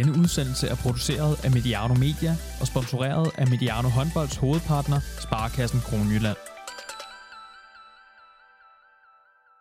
Denne udsendelse er produceret af Mediano Media og sponsoreret af Mediano Håndbolds hovedpartner, Sparkassen Kronjylland.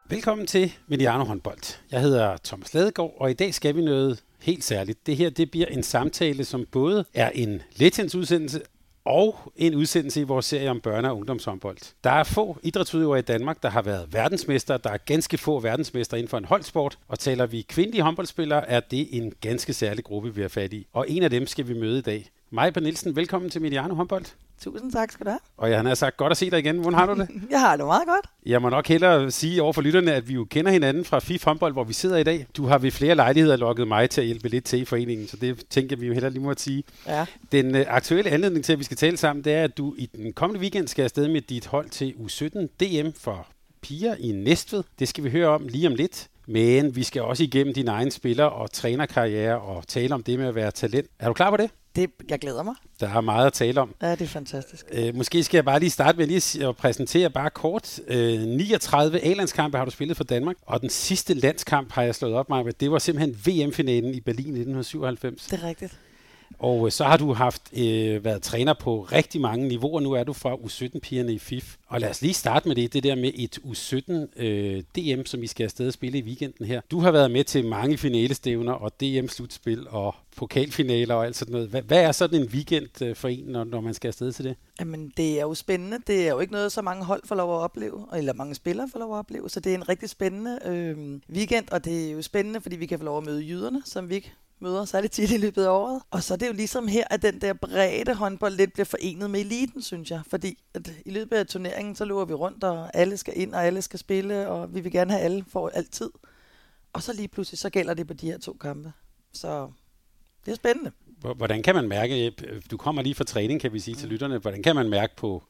Velkommen til Mediano Håndbold. Jeg hedder Thomas Ladegaard, og i dag skal vi noget helt særligt. Det her det bliver en samtale, som både er en Legends udsendelse og en udsendelse i vores serie om børne- og ungdomshåndbold. Der er få idrætsudøvere i Danmark, der har været verdensmester. Der er ganske få verdensmester inden for en holdsport. Og taler vi kvindelige håndboldspillere, er det en ganske særlig gruppe, vi har fat i. Og en af dem skal vi møde i dag. Maja Nielsen, velkommen til Mediano Håndbold. Tusind tak skal du have. Og jeg har sagt godt at se dig igen. Hvordan har du det? jeg har det meget godt. Jeg må nok hellere sige over for lytterne, at vi jo kender hinanden fra FIF håndbold, hvor vi sidder i dag. Du har ved flere lejligheder lukket mig til at hjælpe lidt til i foreningen, så det tænker vi jo heller lige må at sige. Ja. Den øh, aktuelle anledning til, at vi skal tale sammen, det er, at du i den kommende weekend skal afsted med dit hold til U17 DM for piger i Næstved. Det skal vi høre om lige om lidt. Men vi skal også igennem din egen spiller- og trænerkarriere og tale om det med at være talent. Er du klar på det? Det, jeg glæder mig. Der er meget at tale om. Ja, det er fantastisk. Øh, måske skal jeg bare lige starte med lige at præsentere bare kort. Øh, 39 A-landskampe har du spillet for Danmark, og den sidste landskamp har jeg slået op med, det var simpelthen VM-finalen i Berlin 1997. Det er rigtigt. Og øh, så har du haft øh, været træner på rigtig mange niveauer. Nu er du fra U17-pigerne i FIF. Og lad os lige starte med det, det der med et U17 øh, DM, som I skal afsted og spille i weekenden her. Du har været med til mange finalestævner og DM-slutspil og pokalfinaler og alt sådan noget. Hvad, hvad er sådan en weekend øh, for en, når, når man skal afsted til det? Jamen, det er jo spændende. Det er jo ikke noget, så mange hold får lov at opleve, eller mange spillere får lov at opleve. Så det er en rigtig spændende øh, weekend, og det er jo spændende, fordi vi kan få lov at møde jyderne, som vi ikke møder særligt tit i løbet af året. Og så er det jo ligesom her, at den der brede håndbold lidt bliver forenet med eliten, synes jeg. Fordi at i løbet af turneringen, så løber vi rundt, og alle skal ind, og alle skal spille, og vi vil gerne have alle for altid. Og så lige pludselig, så gælder det på de her to kampe. Så det er spændende. Hvordan kan man mærke, du kommer lige fra træning, kan vi sige til lytterne, hvordan kan man mærke på,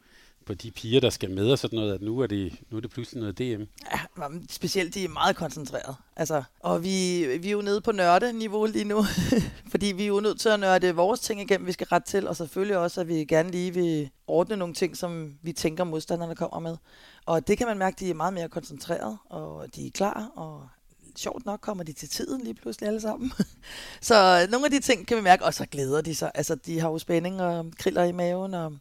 på de piger, der skal med og sådan noget, at nu er det, nu er det pludselig noget DM? Ja, specielt de er meget koncentreret. Altså, og vi, vi er jo nede på nørde-niveau lige nu, fordi vi er jo nødt til at nørde vores ting igennem, vi skal ret til, og selvfølgelig også, at vi gerne lige vil ordne nogle ting, som vi tænker modstanderne kommer med. Og det kan man mærke, de er meget mere koncentreret, og de er klar, og sjovt nok kommer de til tiden lige pludselig alle sammen. så nogle af de ting kan vi mærke, og så glæder de sig. Altså, de har jo spænding og kriller i maven, og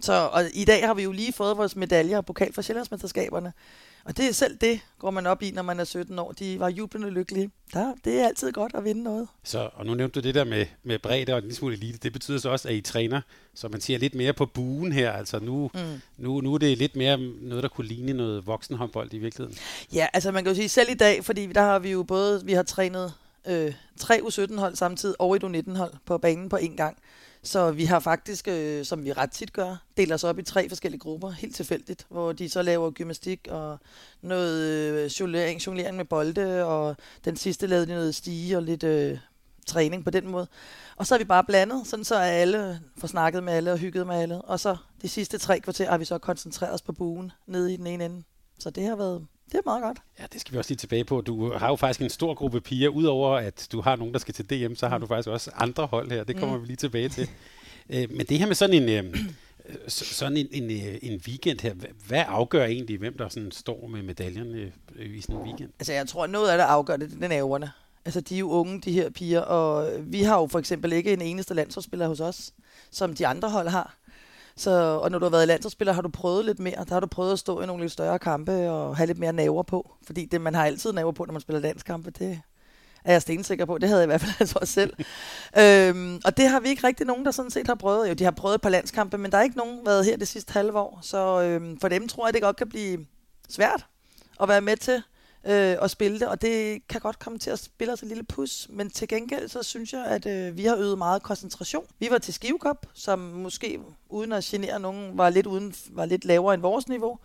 så og i dag har vi jo lige fået vores medaljer og pokal fra Sjællandsmesterskaberne. Og det er selv det, går man op i, når man er 17 år. De var jublende lykkelige. Der, det er altid godt at vinde noget. Så, og nu nævnte du det der med, med bredde og en lille smule elite. Det betyder så også, at I træner, så man siger lidt mere på buen her. Altså nu, mm. nu, nu er det lidt mere noget, der kunne ligne noget voksenhåndbold i virkeligheden. Ja, altså man kan jo sige selv i dag, fordi der har vi jo både, vi har trænet øh, tre U17-hold samtidig og et U19-hold på banen på én gang. Så vi har faktisk, øh, som vi ret tit gør, delt os op i tre forskellige grupper, helt tilfældigt, hvor de så laver gymnastik og noget øh, jonglering, jonglering med bolde, og den sidste lavede de noget stige og lidt øh, træning på den måde. Og så har vi bare blandet, sådan så er alle får snakket med alle og hygget med alle. Og så de sidste tre kvarter har vi så koncentreret os på buen nede i den ene ende. Så det har været det er meget godt. Ja, det skal vi også lige tilbage på. Du har jo faktisk en stor gruppe piger. Udover at du har nogen, der skal til DM, så har du faktisk også andre hold her. Det kommer mm. vi lige tilbage til. Øh, men det her med sådan en, øh, sådan en, en, øh, en weekend her, hvad afgør egentlig, hvem der sådan står med medaljerne i sådan en weekend? Altså jeg tror, at noget af det afgør det, det er nerverne. Altså de er jo unge, de her piger, og vi har jo for eksempel ikke en eneste landsholdsspiller hos os, som de andre hold har. Så, og når du har været landsholdsspiller, har du prøvet lidt mere. Der har du prøvet at stå i nogle lidt større kampe og have lidt mere naver på. Fordi det, man har altid naver på, når man spiller landskampe. Det er jeg stensikker på. Det havde jeg i hvert fald altså også selv. øhm, og det har vi ikke rigtig nogen, der sådan set har prøvet. Jo, de har prøvet et par landskampe, men der er ikke nogen været her det sidste halve år. Så øhm, for dem tror jeg, det godt kan blive svært at være med til øh, og spille det, og det kan godt komme til at spille os et lille pus, men til gengæld så synes jeg, at øh, vi har øvet meget koncentration. Vi var til Skivekop, som måske uden at genere nogen, var lidt, uden, var lidt lavere end vores niveau,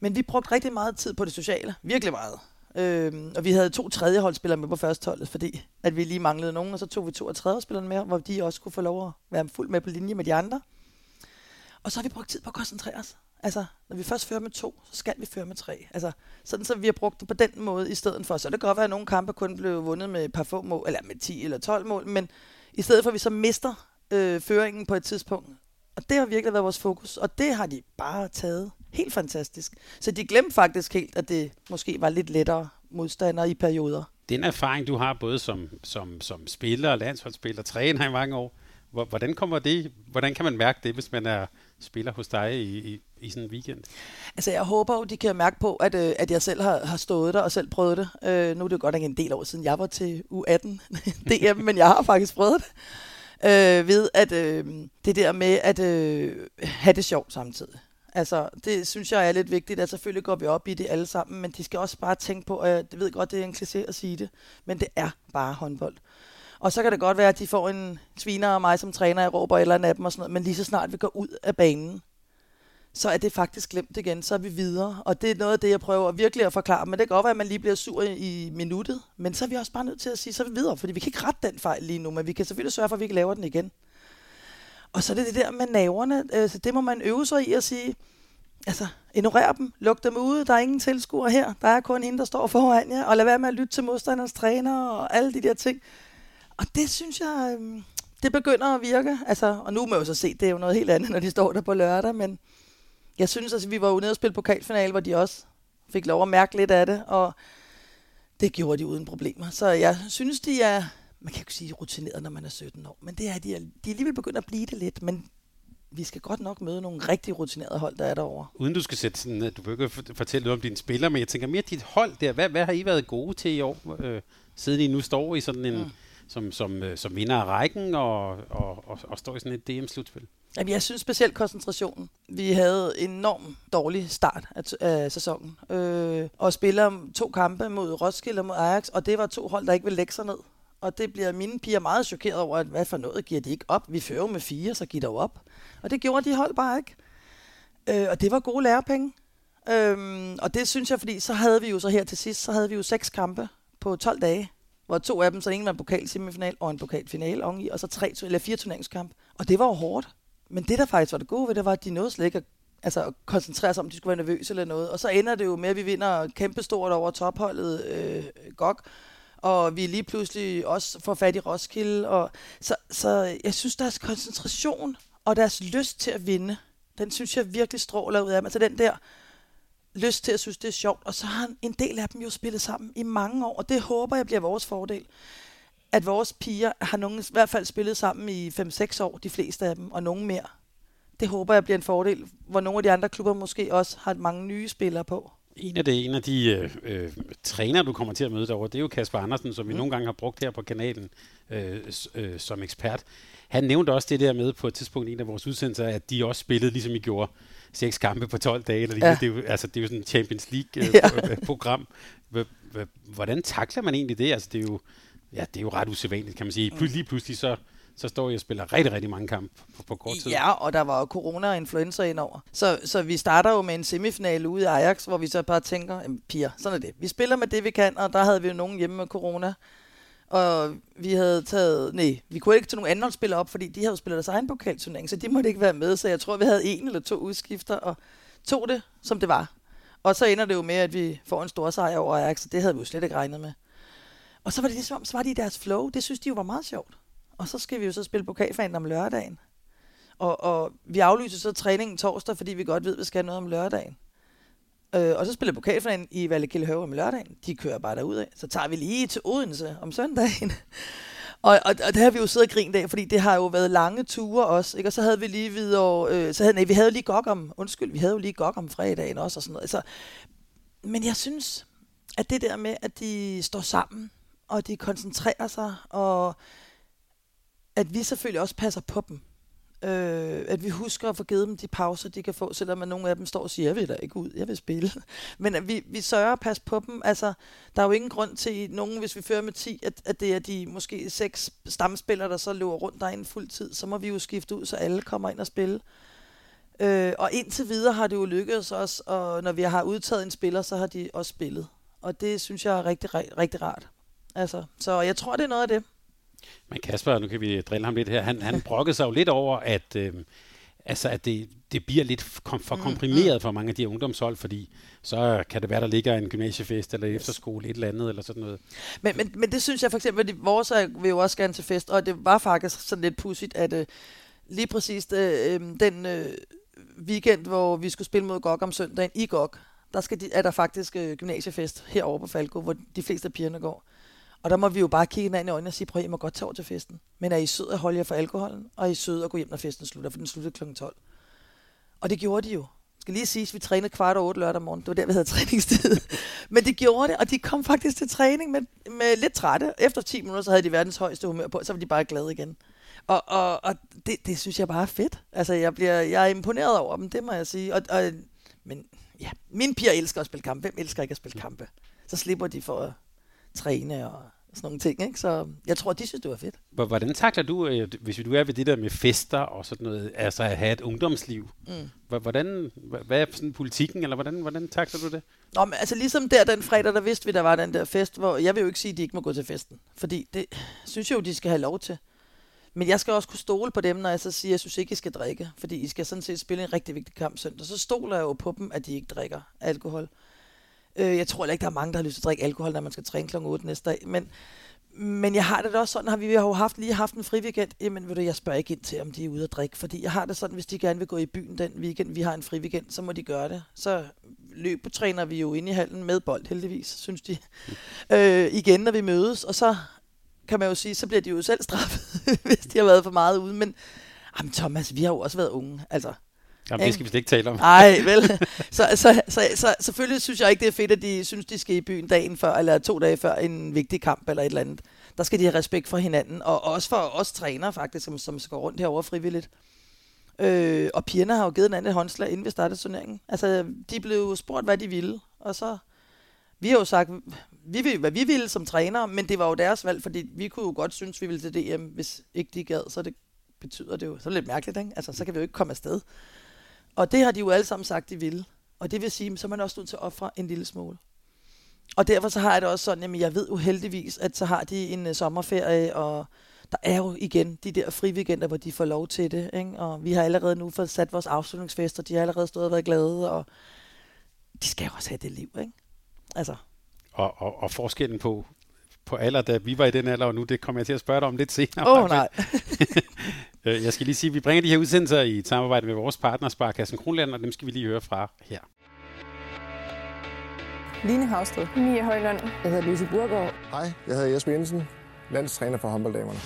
men vi brugte rigtig meget tid på det sociale, virkelig meget. Øhm, og vi havde to tredjeholdsspillere med på førsteholdet, fordi at vi lige manglede nogen, og så tog vi to af tredjeholdspillerne med, hvor de også kunne få lov at være fuldt med på linje med de andre. Og så har vi brugt tid på at koncentrere os. Altså, når vi først fører med to, så skal vi føre med tre. Altså, sådan så vi har brugt det på den måde i stedet for. Så det kan godt være, at nogle kampe kun blev vundet med et par få mål, eller med 10 eller 12 mål, men i stedet for, at vi så mister øh, føringen på et tidspunkt. Og det har virkelig været vores fokus, og det har de bare taget helt fantastisk. Så de glemte faktisk helt, at det måske var lidt lettere modstandere i perioder den erfaring, du har både som, som, som spiller, landsholdsspiller, træner i mange år, hvordan kommer det, hvordan kan man mærke det, hvis man er spiller hos dig i, i, i sådan en weekend? Altså, jeg håber jo, de kan mærke på, at, øh, at jeg selv har, har stået der og selv prøvet det. Øh, nu er det jo godt nok en del år siden, jeg var til U18 DM, men jeg har faktisk prøvet det. Øh, ved at øh, det der med at øh, have det sjovt samtidig. Altså, det synes jeg er lidt vigtigt, at selvfølgelig går vi op i det alle sammen, men de skal også bare tænke på, at jeg ved godt, det er en kliché at sige det, men det er bare håndbold. Og så kan det godt være, at de får en sviner og mig som træner, jeg råber eller andet af dem og sådan noget, men lige så snart vi går ud af banen, så er det faktisk glemt igen, så er vi videre. Og det er noget af det, jeg prøver virkelig at forklare. Men det kan godt være, at man lige bliver sur i minuttet, men så er vi også bare nødt til at sige, så er vi videre, fordi vi kan ikke rette den fejl lige nu, men vi kan selvfølgelig sørge for, at vi ikke laver den igen. Og så er det det der med naverne, altså det må man øve sig i at sige, altså ignorer dem, luk dem ude, der er ingen tilskuere her, der er kun hende, der står foran jer, og lad være med at lytte til modstanderens træner og alle de der ting. Og det synes jeg, øhm, det begynder at virke. Altså, og nu må jeg jo så se, det er jo noget helt andet, når de står der på lørdag, men jeg synes, altså, vi var jo nede og spille pokalfinale, hvor de også fik lov at mærke lidt af det, og det gjorde de uden problemer. Så jeg synes, de er, man kan ikke sige rutineret, når man er 17 år, men det er, de er, de er alligevel begyndt at blive det lidt, men vi skal godt nok møde nogle rigtig rutinerede hold, der er derovre. Uden du skal sætte sådan, du behøver ikke fortælle noget om dine spillere, men jeg tænker mere dit hold der. Hvad, hvad har I været gode til i år, øh, siden I nu står i sådan en, mm som, som, øh, som vinder af rækken og, og, og, og står i sådan et DM-slutspil? Jamen, jeg synes specielt koncentrationen. Vi havde en enorm dårlig start af, af sæsonen. Øh, og spiller to kampe mod Roskilde og mod Ajax, og det var to hold, der ikke ville lægge sig ned. Og det bliver mine piger meget chokeret over, at hvad for noget giver de ikke op? Vi fører med fire, så giver de op. Og det gjorde de hold bare ikke. Øh, og det var gode lærepenge. Øhm, og det synes jeg, fordi så havde vi jo så her til sidst, så havde vi jo seks kampe på 12 dage, hvor to af dem, så en var en pokalsemifinal og en pokalfinale oveni, og så tre, eller fire turneringskampe. Og det var jo hårdt. Men det, der faktisk var det gode ved det, var, at de nåede slet ikke at altså, at koncentrere sig om, de skulle være nervøse eller noget. Og så ender det jo med, at vi vinder kæmpestort over topholdet øh, GOG, og vi lige pludselig også får fat i Roskilde. Og, så, så jeg synes, deres koncentration og deres lyst til at vinde, den synes jeg virkelig stråler ud af dem. Altså den der lyst til at synes, det er sjovt. Og så har en del af dem jo spillet sammen i mange år, og det håber jeg bliver vores fordel at vores piger har nogen, i hvert fald spillet sammen i 5-6 år, de fleste af dem, og nogen mere. Det håber jeg bliver en fordel, hvor nogle af de andre klubber måske også har mange nye spillere på. En af, det, en af de øh, øh, træner, du kommer til at møde derovre, det er jo Kasper Andersen, som vi mm. nogle gange har brugt her på kanalen øh, øh, som ekspert. Han nævnte også det der med på et tidspunkt i en af vores udsendelser, at de også spillede, ligesom I gjorde, seks kampe på 12 dage. Eller ja. det, er jo, altså, det er jo sådan et Champions League-program. Øh, ja. Hvordan takler man egentlig det? Altså, det er jo ja, det er jo ret usædvanligt, kan man sige. Plus, lige pludselig så, så står jeg og spiller rigtig, rigtig mange kampe på, på kort tid. Ja, og der var jo corona og influenza indover. Så, så vi starter jo med en semifinale ude i Ajax, hvor vi så bare tænker, piger, sådan er det. Vi spiller med det, vi kan, og der havde vi jo nogen hjemme med corona. Og vi havde taget, nej, vi kunne ikke tage nogle andre spillere op, fordi de havde spillet deres egen pokalturnering, så de måtte ikke være med. Så jeg tror, vi havde en eller to udskifter, og tog det, som det var. Og så ender det jo med, at vi får en stor sejr over Ajax, så det havde vi jo slet ikke regnet med. Og så var det ligesom, så var de i deres flow. Det synes de jo var meget sjovt. Og så skal vi jo så spille pokalfanen om lørdagen. Og, og vi aflyser så træningen torsdag, fordi vi godt ved, at vi skal noget om lørdagen. Øh, og så spiller pokalfinalen i Vallekilde om lørdagen. De kører bare derud af. Så tager vi lige til Odense om søndagen. og, og, og det har vi jo siddet og grint af, fordi det har jo været lange ture også. Ikke? Og så havde vi lige videre, øh, så havde, nej, vi havde jo lige gok om, undskyld, vi havde jo lige gok om fredagen også og sådan noget. Så, men jeg synes, at det der med, at de står sammen, og de koncentrerer sig, og at vi selvfølgelig også passer på dem. Øh, at vi husker at få givet dem de pauser, de kan få, selvom nogle af dem står og siger, jeg vil da ikke ud, jeg vil spille. Men at vi, vi sørger at passe på dem. Altså, der er jo ingen grund til nogen, hvis vi fører med 10, at, at det er de måske seks stamspillere, der så løber rundt derinde fuld tid. Så må vi jo skifte ud, så alle kommer ind og spille. Øh, og indtil videre har det jo lykkedes os, og når vi har udtaget en spiller, så har de også spillet. Og det synes jeg er rigtig, rigtig, rigtig rart. Altså, så jeg tror, det er noget af det. Men Kasper, nu kan vi drille ham lidt her, han, han brokkede sig jo lidt over, at, øh, altså, at det, det bliver lidt for mm, komprimeret mm. for mange af de her ungdomshold, fordi så kan det være, der ligger en gymnasiefest eller efterskole, et eller andet, eller sådan noget. Men, men, men det synes jeg for eksempel, at vores vil jo også gerne til fest, og det var faktisk sådan lidt pudsigt, at øh, lige præcis øh, øhm, den øh, weekend, hvor vi skulle spille mod GOG om søndagen i GOG, der skal de, er der faktisk øh, gymnasiefest herovre på Falco, hvor de fleste af pigerne går. Og der må vi jo bare kigge hinanden i øjnene og sige, prøv at I må godt tage over til festen. Men er I søde at holde jer for alkoholen, og er I søde at gå hjem, når festen slutter, for den slutter kl. 12. Og det gjorde de jo. Skal lige sige, at vi trænede kvart over otte lørdag morgen. Det var der, vi havde træningstid. Men de gjorde det, og de kom faktisk til træning med, med lidt trætte. Efter 10 minutter, så havde de verdens højeste humør på, så var de bare glade igen. Og, og, og det, det synes jeg bare er fedt. Altså, jeg, bliver, jeg er imponeret over dem, det må jeg sige. Og, og, men ja, mine piger elsker at spille kampe. Hvem elsker ikke at spille kampe? Så slipper de for at træne og sådan nogle ting. Ikke? Så jeg tror, de synes, det var fedt. Hvordan takler du, øh, hvis du er ved det der med fester og sådan noget, altså at have et ungdomsliv? Mm. Hvordan, hvad er sådan politikken, eller hvordan, hvordan takler du det? Nå, men altså ligesom der den fredag, der vidste vi, der var den der fest, hvor jeg vil jo ikke sige, at de ikke må gå til festen. Fordi det synes jeg jo, de skal have lov til. Men jeg skal også kunne stole på dem, når jeg så siger, at jeg synes ikke, I skal drikke. Fordi I skal sådan set spille en rigtig vigtig kamp søndag. Så stoler jeg jo på dem, at de ikke drikker alkohol. Øh, jeg tror ikke, der er mange, der har lyst til at drikke alkohol, når man skal træne kl. 8 næste dag. Men, men jeg har det da også sådan, at vi har jo haft, lige haft en fri weekend. Jamen ved du, jeg spørger ikke ind til, om de er ude at drikke. Fordi jeg har det sådan, hvis de gerne vil gå i byen den weekend, vi har en fri weekend, så må de gøre det. Så løbetræner vi jo inde i hallen med bold, heldigvis, synes de. Øh, igen, når vi mødes. Og så kan man jo sige, så bliver de jo selv straffet, hvis de har været for meget ude. Men jamen, Thomas, vi har jo også været unge. Altså, Jamen, det skal vi slet ikke tale om. Nej, vel. Så, så, så, så, selvfølgelig synes jeg ikke, det er fedt, at de synes, de skal i byen dagen før, eller to dage før en vigtig kamp eller et eller andet. Der skal de have respekt for hinanden, og også for os trænere faktisk, som, som skal rundt herover frivilligt. Øh, og pigerne har jo givet en anden håndslag, inden vi startede turneringen. Altså, de blev spurgt, hvad de ville, og så... Vi har jo sagt, vi vil, hvad vi ville som trænere, men det var jo deres valg, fordi vi kunne jo godt synes, vi ville til DM, hvis ikke de gad, så det betyder det jo, så er det lidt mærkeligt, ikke? Altså, så kan vi jo ikke komme afsted. Og det har de jo alle sammen sagt, de ville. Og det vil sige, så er man også nødt til at ofre en lille smule. Og derfor så har jeg det også sådan, at jeg ved uheldigvis, at så har de en uh, sommerferie, og der er jo igen de der friweekender, hvor de får lov til det. Ikke? Og vi har allerede nu fået sat vores afslutningsfester, de har allerede stået og været glade, og de skal jo også have det liv. Ikke? Altså. Og, og, og forskellen på, på alder, da vi var i den alder, og nu det kommer jeg til at spørge dig om lidt senere. Åh oh, nej. Øh, jeg skal lige sige, at vi bringer de her udsendelser i samarbejde med vores partner, Sparkassen Kronland, og dem skal vi lige høre fra her. Line Havsted. Mia Højlund. Jeg hedder Lise Burgaard. Hej, jeg hedder Jesper Jensen, landstræner for håndbolddamerne.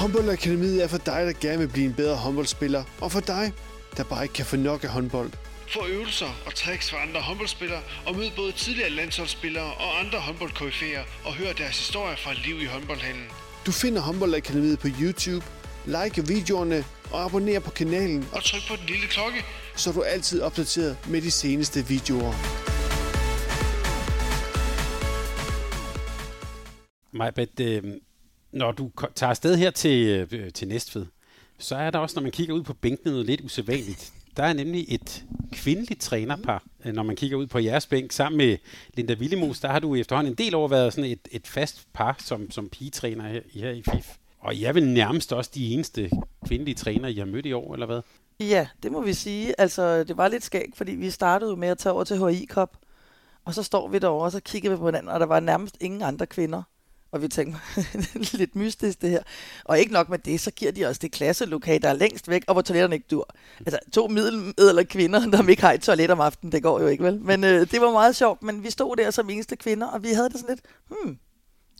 Håndboldakademiet er for dig, der gerne vil blive en bedre håndboldspiller, og for dig, der bare ikke kan få nok af håndbold. Få øvelser og tricks fra andre håndboldspillere, og mød både tidligere landsholdsspillere og andre håndboldkoryfæer, og hør deres historier fra liv i håndboldhallen. Du finder Håndboldakademiet på YouTube, like videoerne og abonner på kanalen. Og tryk på den lille klokke, så er du altid opdateret med de seneste videoer. Majbet, øh, når du tager afsted her til, øh, til Næstved, så er der også, når man kigger ud på bænken, noget lidt usædvanligt. Der er nemlig et kvindeligt trænerpar, øh, når man kigger ud på jeres bænk. Sammen med Linda Willimos, der har du efterhånden en del over været sådan et, et fast par som, som pigetræner her, her i FIF. Og jeg er vel nærmest også de eneste kvindelige trænere, I har mødt i år, eller hvad? Ja, det må vi sige. Altså, det var lidt skægt, fordi vi startede med at tage over til HI Cup. Og så står vi derovre, og så kigger vi på hinanden, og der var nærmest ingen andre kvinder. Og vi tænkte, lidt mystisk det her. Og ikke nok med det, så giver de os det klasselokale, der er længst væk, og hvor toiletterne ikke dur. Altså to middelalder kvinder, der ikke har et toilet om aftenen, det går jo ikke vel. Men øh, det var meget sjovt, men vi stod der som eneste kvinder, og vi havde det sådan lidt, hmm,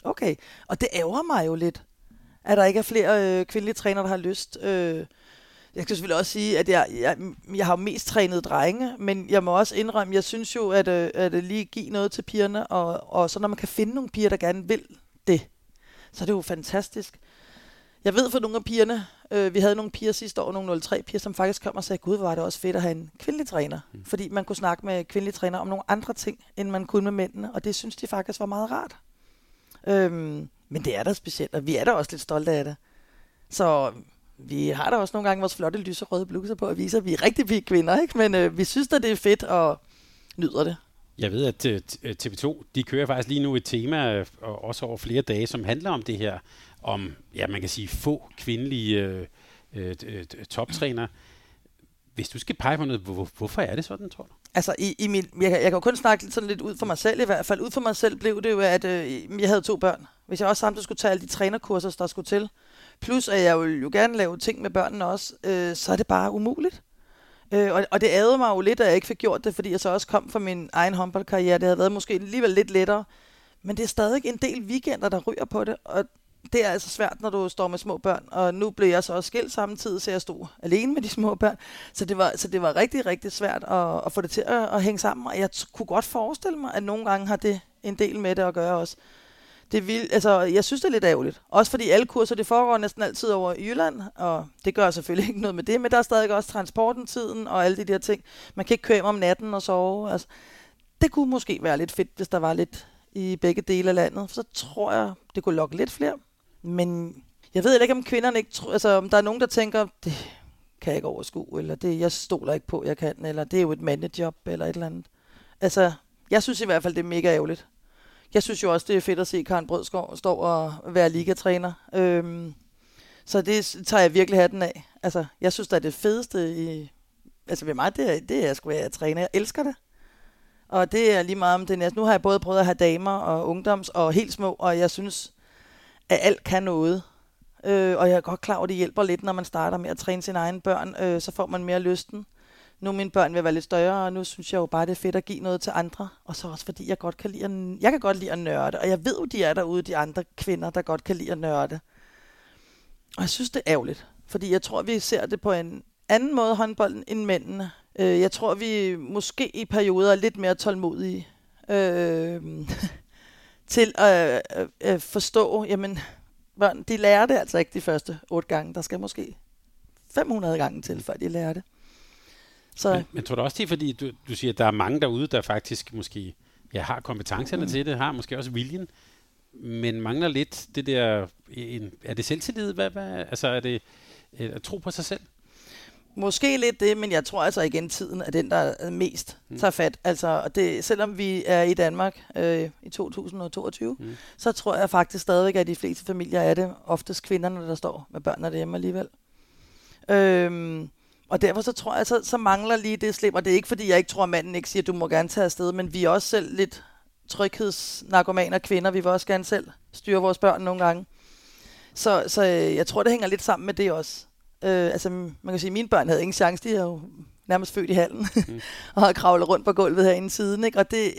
okay. Og det ærger mig jo lidt, at der ikke er flere øh, kvindelige trænere, der har lyst. Øh, jeg skal selvfølgelig også sige, at jeg, jeg, jeg har mest trænet drenge, men jeg må også indrømme, jeg synes jo, at, øh, at lige give noget til pigerne, og, og så når man kan finde nogle piger, der gerne vil så er det jo fantastisk. Jeg ved for nogle af pigerne, øh, vi havde nogle piger sidste år, nogle 03 piger, som faktisk kom og sagde, gud, var det også fedt at have en kvindelig træner. Mm. Fordi man kunne snakke med kvindelige træner om nogle andre ting, end man kunne med mændene, og det synes de faktisk var meget rart. Øhm, men det er da specielt, og vi er da også lidt stolte af det. Så vi har da også nogle gange vores flotte lyserøde bluser på at vise, at vi er rigtig pige kvinder, ikke? men øh, vi synes at det er fedt og nyder det. Jeg ved, at øh, TV2 øh, de kører faktisk lige nu et tema, øh, også over flere dage, som handler om det her, om, ja, man kan sige, få kvindelige øh, øh, toptræner. Hvis du skal pege på noget, hvor, hvorfor er det sådan, tror du? Altså, i, i min, jeg, jeg kan jo kun snakke sådan lidt ud for mig selv i hvert fald. Ud for mig selv blev det jo, at øh, jeg havde to børn. Hvis jeg også samtidig skulle tage alle de trænerkurser, der skulle til, plus at jeg ville jo gerne lave ting med børnene også, øh, så er det bare umuligt. Øh, og, og det ærede mig jo lidt, at jeg ikke fik gjort det, fordi jeg så også kom fra min egen håndboldkarriere. Det havde været måske alligevel lidt lettere. Men det er stadig en del weekender, der ryger på det, og det er altså svært, når du står med små børn. Og nu blev jeg så også skilt samtidig, så jeg stod alene med de små børn. Så det var, så det var rigtig, rigtig svært at, at få det til at, at hænge sammen. Og jeg t- kunne godt forestille mig, at nogle gange har det en del med det at gøre også. Det vil, altså, jeg synes, det er lidt ærgerligt. Også fordi alle kurser, det foregår næsten altid over i Jylland, og det gør selvfølgelig ikke noget med det, men der er stadig også transporten tiden og alle de der ting. Man kan ikke køre hjem om natten og sove. Altså, det kunne måske være lidt fedt, hvis der var lidt i begge dele af landet. Så tror jeg, det kunne lokke lidt flere. Men jeg ved ikke, om kvinderne ikke tror, altså om der er nogen, der tænker, det kan jeg ikke overskue, eller det, jeg stoler ikke på, jeg kan, eller det er jo et mandejob, eller et eller andet. Altså, jeg synes i hvert fald, det er mega ærgerligt. Jeg synes jo også, det er fedt at se Karen Brødskov stå og være ligatræner. Øhm, så det tager jeg virkelig hatten af. Altså, jeg synes, det er det fedeste i... Altså ved mig, det er, det er at skulle være træner. Jeg elsker det. Og det er lige meget om det næste. Nu har jeg både prøvet at have damer og ungdoms og helt små, og jeg synes, at alt kan noget. Øh, og jeg er godt klar over, at det hjælper lidt, når man starter med at træne sine egne børn. Øh, så får man mere lysten. Nu mine børn vil være lidt større, og nu synes jeg jo bare, det er fedt at give noget til andre. Og så også fordi, jeg godt kan lide at, jeg kan godt lide at nørde. Og jeg ved jo, de er derude, de andre kvinder, der godt kan lide at nørde. Og jeg synes, det er ærgerligt. Fordi jeg tror, vi ser det på en anden måde håndbolden end mændene. Øh, jeg tror, vi måske i perioder er lidt mere tålmodige. Øh, til at øh, øh, forstå, jamen, børn, de lærer det altså ikke de første otte gange. Der skal måske 500 gange til, før de lærer det. Så. Men, men tror du også, det er fordi, du, du siger, at der er mange derude, der faktisk måske ja, har kompetencerne mm. til det, har måske også viljen, men mangler lidt det der, en, er det selvtillid? Hvad, hvad, altså er det at tro på sig selv? Måske lidt det, men jeg tror altså igen, tiden er den, der mest mm. tager fat. Altså, det, selvom vi er i Danmark øh, i 2022, mm. så tror jeg faktisk stadigvæk, at de fleste familier er det oftest kvinderne, der står med børnene derhjemme alligevel. Øhm, og derfor så tror jeg, så, så mangler lige det slip, og det er ikke fordi, jeg ikke tror, at manden ikke siger, at du må gerne tage afsted, men vi er også selv lidt tryghedsnarkomaner kvinder, vi vil også gerne selv styre vores børn nogle gange. Så, så øh, jeg tror, det hænger lidt sammen med det også. Øh, altså, man kan sige, at mine børn havde ingen chance. De er jo nærmest født i hallen mm. og har kravlet rundt på gulvet herinde siden. Ikke? Og det,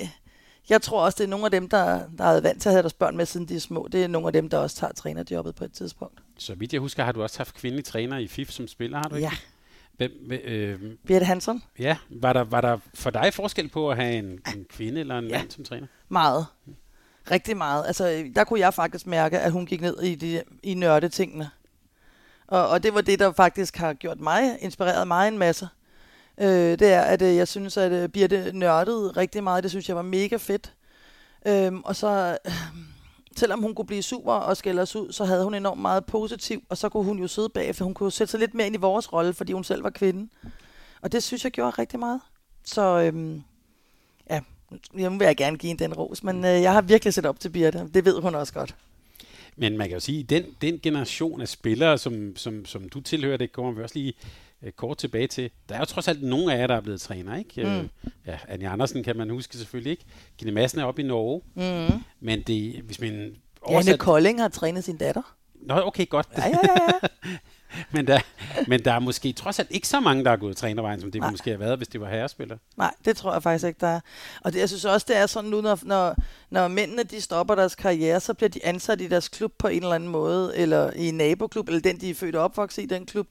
jeg tror også, det er nogle af dem, der, der har været vant til at have deres børn med, siden de er små. Det er nogle af dem, der også tager trænerjobbet på et tidspunkt. Så vidt jeg husker, har du også haft kvindelige træner i FIF som spiller, har du ikke? Ja. Hvem, øh, Birte Hansen. Ja, var der, var der for dig forskel på at have en, en kvinde eller en ja. mand som træner? Meget. Rigtig meget. Altså, der kunne jeg faktisk mærke, at hun gik ned i, de, i nørdetingene. Og, og det var det, der faktisk har gjort mig, inspireret mig en masse. Øh, det er, at øh, jeg synes, at øh, Birte nørdede rigtig meget. Det synes jeg var mega fedt. Øh, og så, øh, selvom hun kunne blive super og skælde os ud, så havde hun enormt meget positiv, og så kunne hun jo sidde bagefter. Hun kunne sætte sig lidt mere ind i vores rolle, fordi hun selv var kvinde. Og det synes jeg gjorde rigtig meget. Så øhm, ja, nu vil jeg gerne give hende den ros, men øh, jeg har virkelig set op til Birte. Det ved hun også godt. Men man kan jo sige, at den, den generation af spillere, som, som, som du tilhører, det kommer vi også lige kort tilbage til. Der er jo trods alt nogle af jer, der er blevet træner, ikke? Mm. Uh, ja, Anja Andersen kan man huske selvfølgelig ikke. Gine Madsen er oppe i Norge. Mm. Men det, hvis man oversat... Janne Kolding har trænet sin datter. Nå, okay, godt. Ja, ja, ja. men, der, men der er måske trods alt ikke så mange, der har gået trænervejen, som det Nej. måske have været, hvis det var herrespillere. Nej, det tror jeg faktisk ikke, der er. Og det, jeg synes også, det er sådan nu, når, når, når mændene de stopper deres karriere, så bliver de ansat i deres klub på en eller anden måde, eller i en naboklub, eller den, de er født og opvokset i, den klub.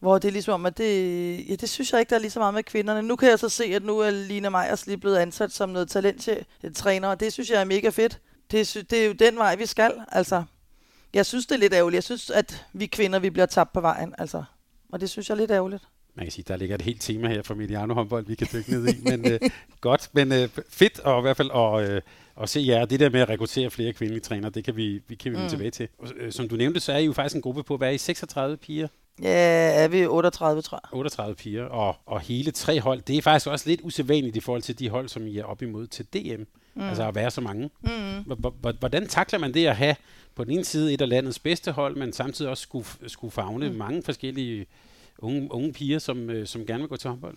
Hvor det er ligesom om, at det, ja, det synes jeg ikke, der er lige så meget med kvinderne. Nu kan jeg så se, at nu er Lina Meyers lige blevet ansat som noget talenttræner, og det synes jeg er mega fedt. Det, det er jo den vej, vi skal, altså. Jeg synes, det er lidt ærgerligt. Jeg synes, at vi kvinder, vi bliver tabt på vejen. Altså. Og det synes jeg er lidt ærgerligt. Man kan sige, der ligger et helt tema her for Mediano håndbold, vi kan dykke ned i. Men øh, godt, men øh, fedt og i hvert fald at, øh, at se jer. Ja, det der med at rekruttere flere kvindelige trænere, det kan vi, vi kan vi mm. tilbage til. Øh, som du nævnte, så er I jo faktisk en gruppe på, hvad er I, 36 piger? Ja, er vi 38, tror jeg. 38 piger, og, og hele tre hold. Det er faktisk også lidt usædvanligt i forhold til de hold, som I er op imod til DM. Mm. Altså at være så mange. Mm. Hvordan takler man det at have på den ene side et af landets bedste hold, men samtidig også skulle, skulle fagne mm. mange forskellige unge, unge piger, som, øh, som gerne vil gå til håndbold?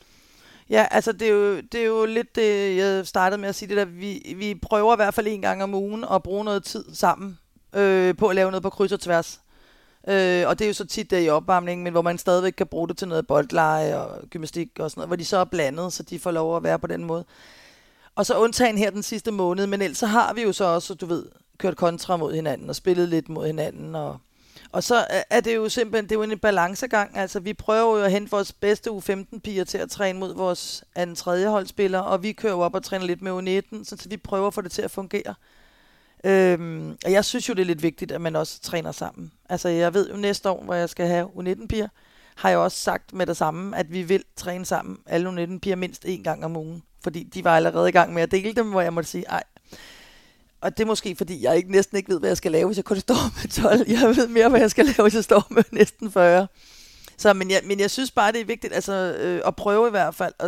Ja, altså det er, jo, det er jo lidt det, jeg startede med at sige det der. Vi, vi prøver i hvert fald en gang om ugen at bruge noget tid sammen øh, på at lave noget på kryds og tværs. Øh, og det er jo så tit der i opvarmningen, men hvor man stadigvæk kan bruge det til noget boldleje og gymnastik og sådan noget, hvor de så er blandet, så de får lov at være på den måde. Og så undtagen her den sidste måned, men ellers så har vi jo så også, du ved, kørt kontra mod hinanden og spillet lidt mod hinanden. Og, og så er det jo simpelthen, det er jo en balancegang. Altså vi prøver jo at hente vores bedste U15-piger til at træne mod vores anden tredje holdspillere, og vi kører jo op og træner lidt med U19, så vi prøver at få det til at fungere. Øhm, og jeg synes jo, det er lidt vigtigt, at man også træner sammen. Altså jeg ved jo næste år, hvor jeg skal have U19-piger, har jeg også sagt med det samme, at vi vil træne sammen, alle U19-piger, mindst én gang om ugen. Fordi de var allerede i gang med at dele dem, hvor jeg måtte sige, ej. Og det er måske, fordi jeg ikke, næsten ikke ved, hvad jeg skal lave, hvis jeg kun står med 12. Jeg ved mere, hvad jeg skal lave, hvis jeg står med næsten 40. Så, men, jeg, men jeg synes bare, det er vigtigt altså, øh, at prøve i hvert fald. At,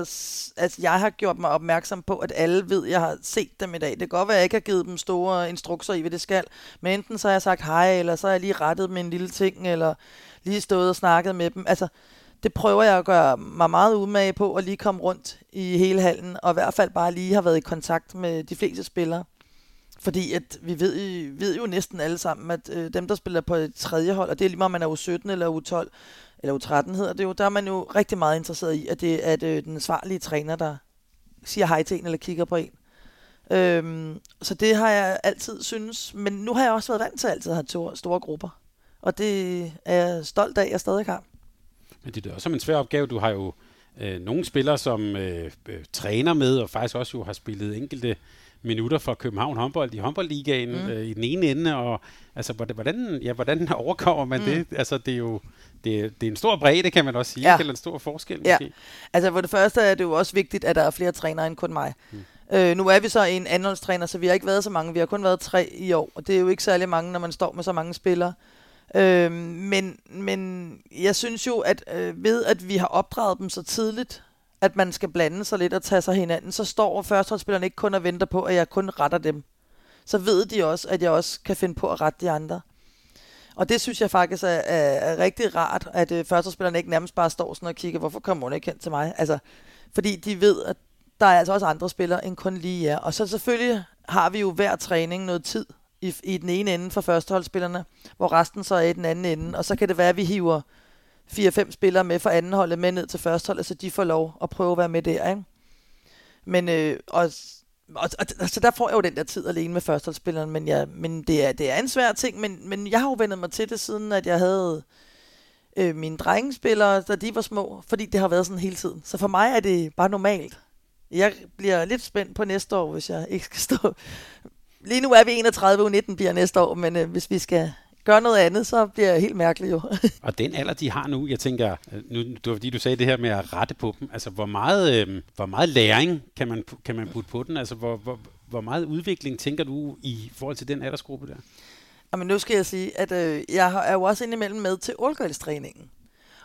altså, jeg har gjort mig opmærksom på, at alle ved, at jeg har set dem i dag. Det kan godt være, at jeg ikke har givet dem store instrukser i, hvad det skal. Men enten så har jeg sagt hej, eller så har jeg lige rettet med en lille ting, eller lige stået og snakket med dem. Altså, det prøver jeg at gøre mig meget umage på, at lige komme rundt i hele hallen, og i hvert fald bare lige have været i kontakt med de fleste spillere. Fordi at vi ved, ved jo næsten alle sammen, at øh, dem, der spiller på et tredje hold, og det er lige meget, om man er U17 eller U12, eller U13 hedder det jo, der er man jo rigtig meget interesseret i, at det er at, øh, den svarlige træner, der siger hej til en eller kigger på en. Øhm, så det har jeg altid synes, men nu har jeg også været vant til altid at have to, store grupper. Og det er jeg stolt af, at jeg stadig har. Men det er også en svær opgave. Du har jo øh, nogle spillere, som øh, øh, træner med, og faktisk også jo har spillet enkelte minutter for København håndbold i håndboldligaen mm. øh, i den ene ende, og altså, hvordan, ja, hvordan overkommer man mm. det? Altså, det er jo det, det er en stor bredde, kan man også sige, ja. eller en stor forskel ja. måske. Altså, for det første er det jo også vigtigt, at der er flere trænere end kun mig. Mm. Øh, nu er vi så en anholdstræner, så vi har ikke været så mange. Vi har kun været tre i år, og det er jo ikke særlig mange, når man står med så mange spillere. Øh, men, men jeg synes jo, at øh, ved at vi har opdraget dem så tidligt, at man skal blande sig lidt og tage sig hinanden, så står førsteholdsspillerne ikke kun og venter på, at jeg kun retter dem. Så ved de også, at jeg også kan finde på at rette de andre. Og det synes jeg faktisk er, er, er rigtig rart, at øh, førsteholdsspillerne ikke nærmest bare står sådan og kigger, hvorfor kommer hun ikke hen til mig? Altså, fordi de ved, at der er altså også andre spillere end kun lige jer. Og så selvfølgelig har vi jo hver træning noget tid i, i den ene ende for førsteholdsspillerne, hvor resten så er i den anden ende. Og så kan det være, at vi hiver 4-5 spillere med fra anden holdet med ned til førsteholdet, så de får lov at prøve at være med der. Ikke? Men øh, og, og, og, så der får jeg jo den der tid alene med førsteholdsspilleren, men, jeg, men det, er, det er en svær ting, men, men jeg har jo vendt mig til det, siden at jeg havde øh, mine drengespillere, da de var små, fordi det har været sådan hele tiden. Så for mig er det bare normalt. Jeg bliver lidt spændt på næste år, hvis jeg ikke skal stå lige nu er vi 31, og 19 bliver næste år, men øh, hvis vi skal gøre noget andet, så bliver det helt mærkeligt jo. og den alder, de har nu, jeg tænker, øh, nu, det var fordi du sagde det her med at rette på dem, altså hvor meget, øh, hvor meget læring kan man, kan man putte på den? Altså hvor, hvor, hvor meget udvikling tænker du i forhold til den aldersgruppe der? Jamen nu skal jeg sige, at øh, jeg er jo også indimellem med til ålgøjlstræningen.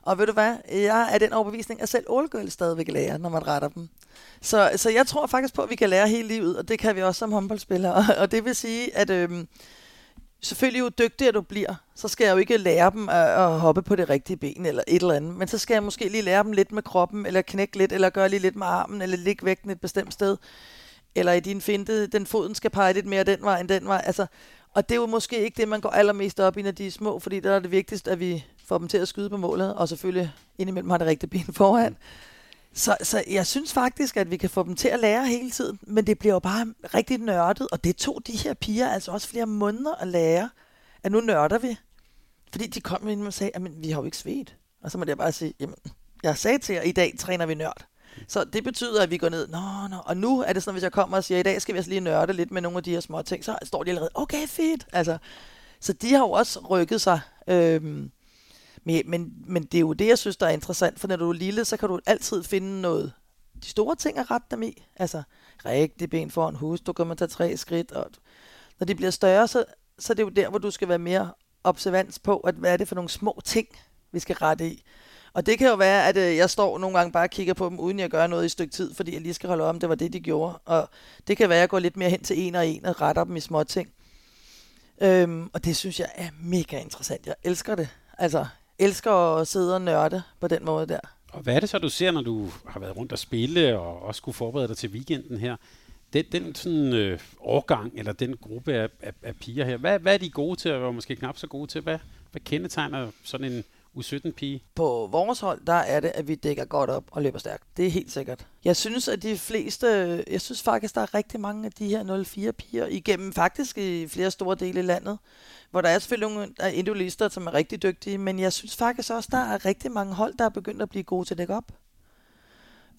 Og ved du hvad, jeg er den overbevisning, at selv ålgøjl stadigvæk lærer, når man retter dem. Så, så jeg tror faktisk på, at vi kan lære hele livet, og det kan vi også som håndboldspillere. Og det vil sige, at øhm, selvfølgelig jo dygtigere du bliver, så skal jeg jo ikke lære dem at, at hoppe på det rigtige ben eller et eller andet. Men så skal jeg måske lige lære dem lidt med kroppen, eller knække lidt, eller gøre lige lidt med armen, eller ligge vægten et bestemt sted. Eller i din finte, den foden skal pege lidt mere den vej end den vej. Altså, og det er jo måske ikke det, man går allermest op i, når de er små, fordi der er det vigtigst, at vi får dem til at skyde på målet, og selvfølgelig indimellem har det rigtige ben foran. Så, så jeg synes faktisk, at vi kan få dem til at lære hele tiden, men det bliver jo bare rigtig nørdet, og det tog de her piger altså også flere måneder at lære, at nu nørder vi. Fordi de kom ind og sagde, at vi har jo ikke svedt. Og så må jeg bare sige, jamen, jeg sagde til jer, at i dag træner vi nørd. Så det betyder, at vi går ned, nå, nå, og nu er det sådan, hvis jeg kommer og siger, at i dag skal vi altså lige nørde lidt med nogle af de her små ting, så står de allerede, okay, fedt. Altså, så de har jo også rykket sig. Øhm, men, men, men det er jo det, jeg synes, der er interessant, for når du er lille, så kan du altid finde noget, de store ting at rette dem i. Altså, rigtig ben foran hus, du kan man tage tre skridt, og når de bliver større, så, så er det jo der, hvor du skal være mere observans på, at hvad er det for nogle små ting, vi skal rette i. Og det kan jo være, at øh, jeg står nogle gange bare og kigger på dem, uden jeg gør noget i et stykke tid, fordi jeg lige skal holde om, det var det, de gjorde. Og det kan være, at jeg går lidt mere hen til en og en og retter dem i små ting. Øhm, og det synes jeg er mega interessant. Jeg elsker det. Altså, elsker at sidde og nørde på den måde der. Og hvad er det så, du ser, når du har været rundt og spille, og også skulle forberede dig til weekenden her? Den, den sådan øh, årgang, eller den gruppe af, af, af piger her, hvad, hvad er de gode til, og måske knap så gode til? Hvad, hvad kendetegner sådan en U17-pige? På vores hold, der er det, at vi dækker godt op og løber stærkt. Det er helt sikkert. Jeg synes, at de fleste, jeg synes faktisk, der er rigtig mange af de her 04-piger igennem faktisk i flere store dele af landet, hvor der er selvfølgelig nogle individualister, som er rigtig dygtige, men jeg synes faktisk også, der er rigtig mange hold, der er begyndt at blive gode til at dække op.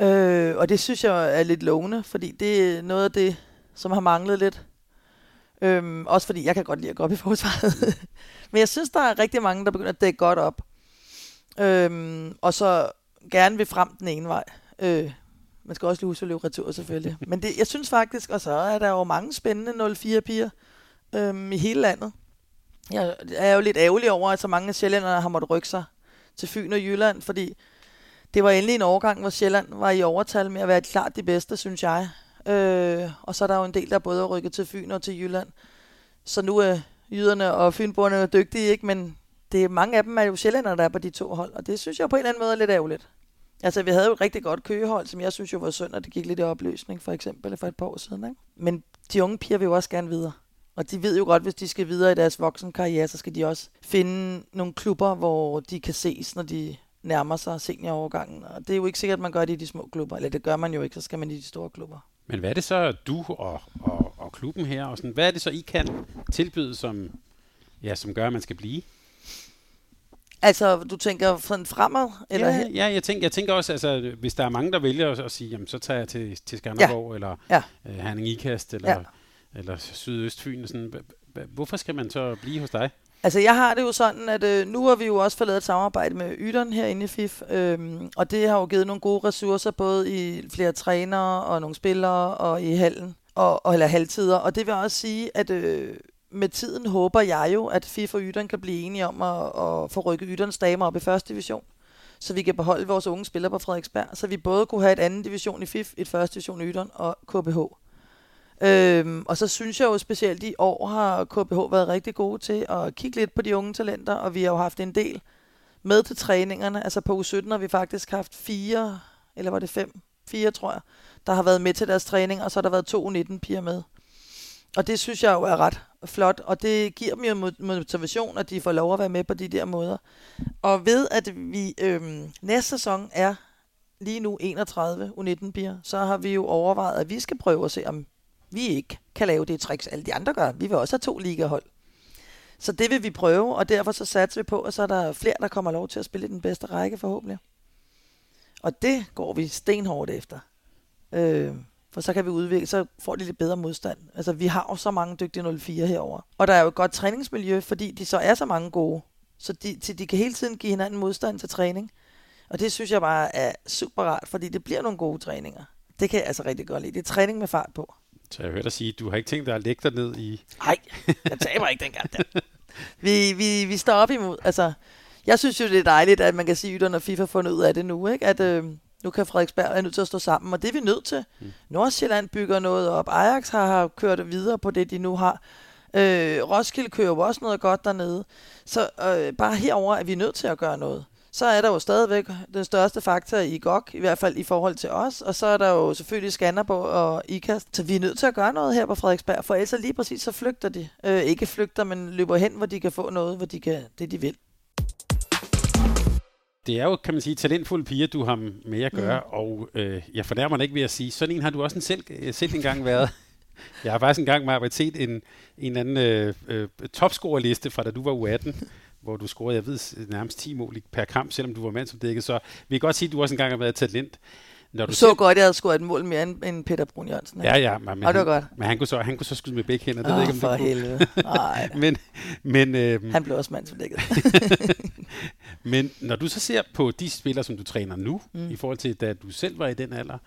Øh, og det synes jeg er lidt lovende, fordi det er noget af det, som har manglet lidt. Øhm, også fordi jeg kan godt lide at gå op i forsvaret. Men jeg synes, der er rigtig mange, der begynder at dække godt op. Øhm, og så gerne vil frem den ene vej. Øh, man skal også lige huske at løbe retur selvfølgelig. Men det, jeg synes faktisk, og så er der jo mange spændende 04-piger øhm, i hele landet. Jeg er jo lidt ærgerlig over, at så mange af sjællænderne har måttet rykke sig til Fyn og Jylland, fordi det var endelig en overgang, hvor Sjælland var i overtal med at være klart de bedste, synes jeg. Øh, og så er der jo en del, der både er rykket til Fyn og til Jylland. Så nu er jyderne og fynboerne dygtige, ikke? men det er mange af dem er jo sjællænder, der er på de to hold, og det synes jeg på en eller anden måde er lidt ærgerligt. Altså, vi havde jo et rigtig godt køgehold, som jeg synes jo var synd, og det gik lidt i opløsning, for eksempel, for et par år siden. Ikke? Men de unge piger vil jo også gerne videre. Og de ved jo godt, hvis de skal videre i deres voksenkarriere, så skal de også finde nogle klubber, hvor de kan ses, når de nærmer sig seniorårgangen. Og det er jo ikke sikkert, at man gør det i de små klubber. Eller det gør man jo ikke, så skal man i de store klubber. Men hvad er det så, du og, og, og klubben her, og sådan, hvad er det så, I kan tilbyde, som, ja, som gør, at man skal blive? Altså, du tænker sådan fremad? Eller ja, ja jeg, tænker, jeg tænker også, altså, hvis der er mange, der vælger at, at sige, jamen, så tager jeg til, til Skanderborg, ja. eller ja. øh, Herning Ikast, eller, ja. eller Sydøstfyn. Sådan. Hvorfor skal man så blive hos dig? Altså, jeg har det jo sådan, at øh, nu har vi jo også fået lavet et samarbejde med Yderen herinde i FIF, øhm, og det har jo givet nogle gode ressourcer, både i flere trænere og nogle spillere og i hallen, og, og, eller halvtider. Og det vil også sige, at øh, med tiden håber jeg jo, at FIF og Ytteren kan blive enige om at, at få rykket Ytterens damer op i første division, så vi kan beholde vores unge spillere på Frederiksberg, så vi både kunne have et anden division i FIF, et første division i Ytteren og KBH. Øhm, og så synes jeg jo specielt i år har KBH været rigtig gode til at kigge lidt på de unge talenter, og vi har jo haft en del med til træningerne. Altså på U17 har vi faktisk haft fire, eller var det fem? Fire, tror jeg, der har været med til deres træning, og så har der været to 19 piger med. Og det synes jeg jo er ret flot, og det giver dem jo motivation, at de får lov at være med på de der måder. Og ved at vi øhm, næste sæson er lige nu 31 U19 piger, så har vi jo overvejet, at vi skal prøve at se, om vi ikke kan lave det tricks, alle de andre gør. Vi vil også have to ligahold. Så det vil vi prøve, og derfor så satser vi på, at så er der flere, der kommer lov til at spille i den bedste række forhåbentlig. Og det går vi stenhårdt efter. Øh, for så kan vi udvikle, så får de lidt bedre modstand. Altså, vi har jo så mange dygtige 04 herover. Og der er jo et godt træningsmiljø, fordi de så er så mange gode. Så de, de kan hele tiden give hinanden modstand til træning. Og det synes jeg bare er super rart, fordi det bliver nogle gode træninger. Det kan jeg altså rigtig godt lide. Det er træning med fart på. Så jeg hørte dig sige, at du har ikke tænkt dig at lægge dig ned i... Nej, jeg taber ikke dengang. Der. Vi, vi, vi står op imod. Altså, jeg synes jo, det er dejligt, at man kan sige, at når FIFA har fundet ud af det nu, ikke? at øh, nu kan Frederiksberg være nødt til at stå sammen, og det er vi nødt til. Mm. Nordsjælland bygger noget op. Ajax har, har kørt videre på det, de nu har. Øh, Roskilde kører jo også noget godt dernede. Så øh, bare herover er vi nødt til at gøre noget så er der jo stadigvæk den største faktor i GOG, i hvert fald i forhold til os, og så er der jo selvfølgelig Skanderborg og IKAST. Så vi er nødt til at gøre noget her på Frederiksberg, for ellers lige præcis så flygter de. Øh, ikke flygter, men løber hen, hvor de kan få noget, hvor de kan det, de vil. Det er jo, kan man sige, talentfulde piger, du har med at gøre, mm. og øh, jeg fornærmer mig ikke ved at sige, sådan en har du også en selv, øh, selv engang været. Jeg har faktisk engang med set en, en anden øh, øh, topscorerliste fra da du var U18, hvor du scorede, jeg ved, nærmest 10 mål per kamp, selvom du var mand som dækket. Så vi kan godt sige, at du også engang har været talent. Når du så selv... godt, at jeg havde scoret et mål mere end, end Peter Brun Jørgensen. Ja, ja. Men, og det var godt. Men han kunne, så, han kunne så skyde med begge hænder. Det oh, ved ikke, om for det helvede. men, men, øh, han blev også mand som dækket. Men når du så ser på de spillere, som du træner nu, mm. i forhold til da du selv var i den alder,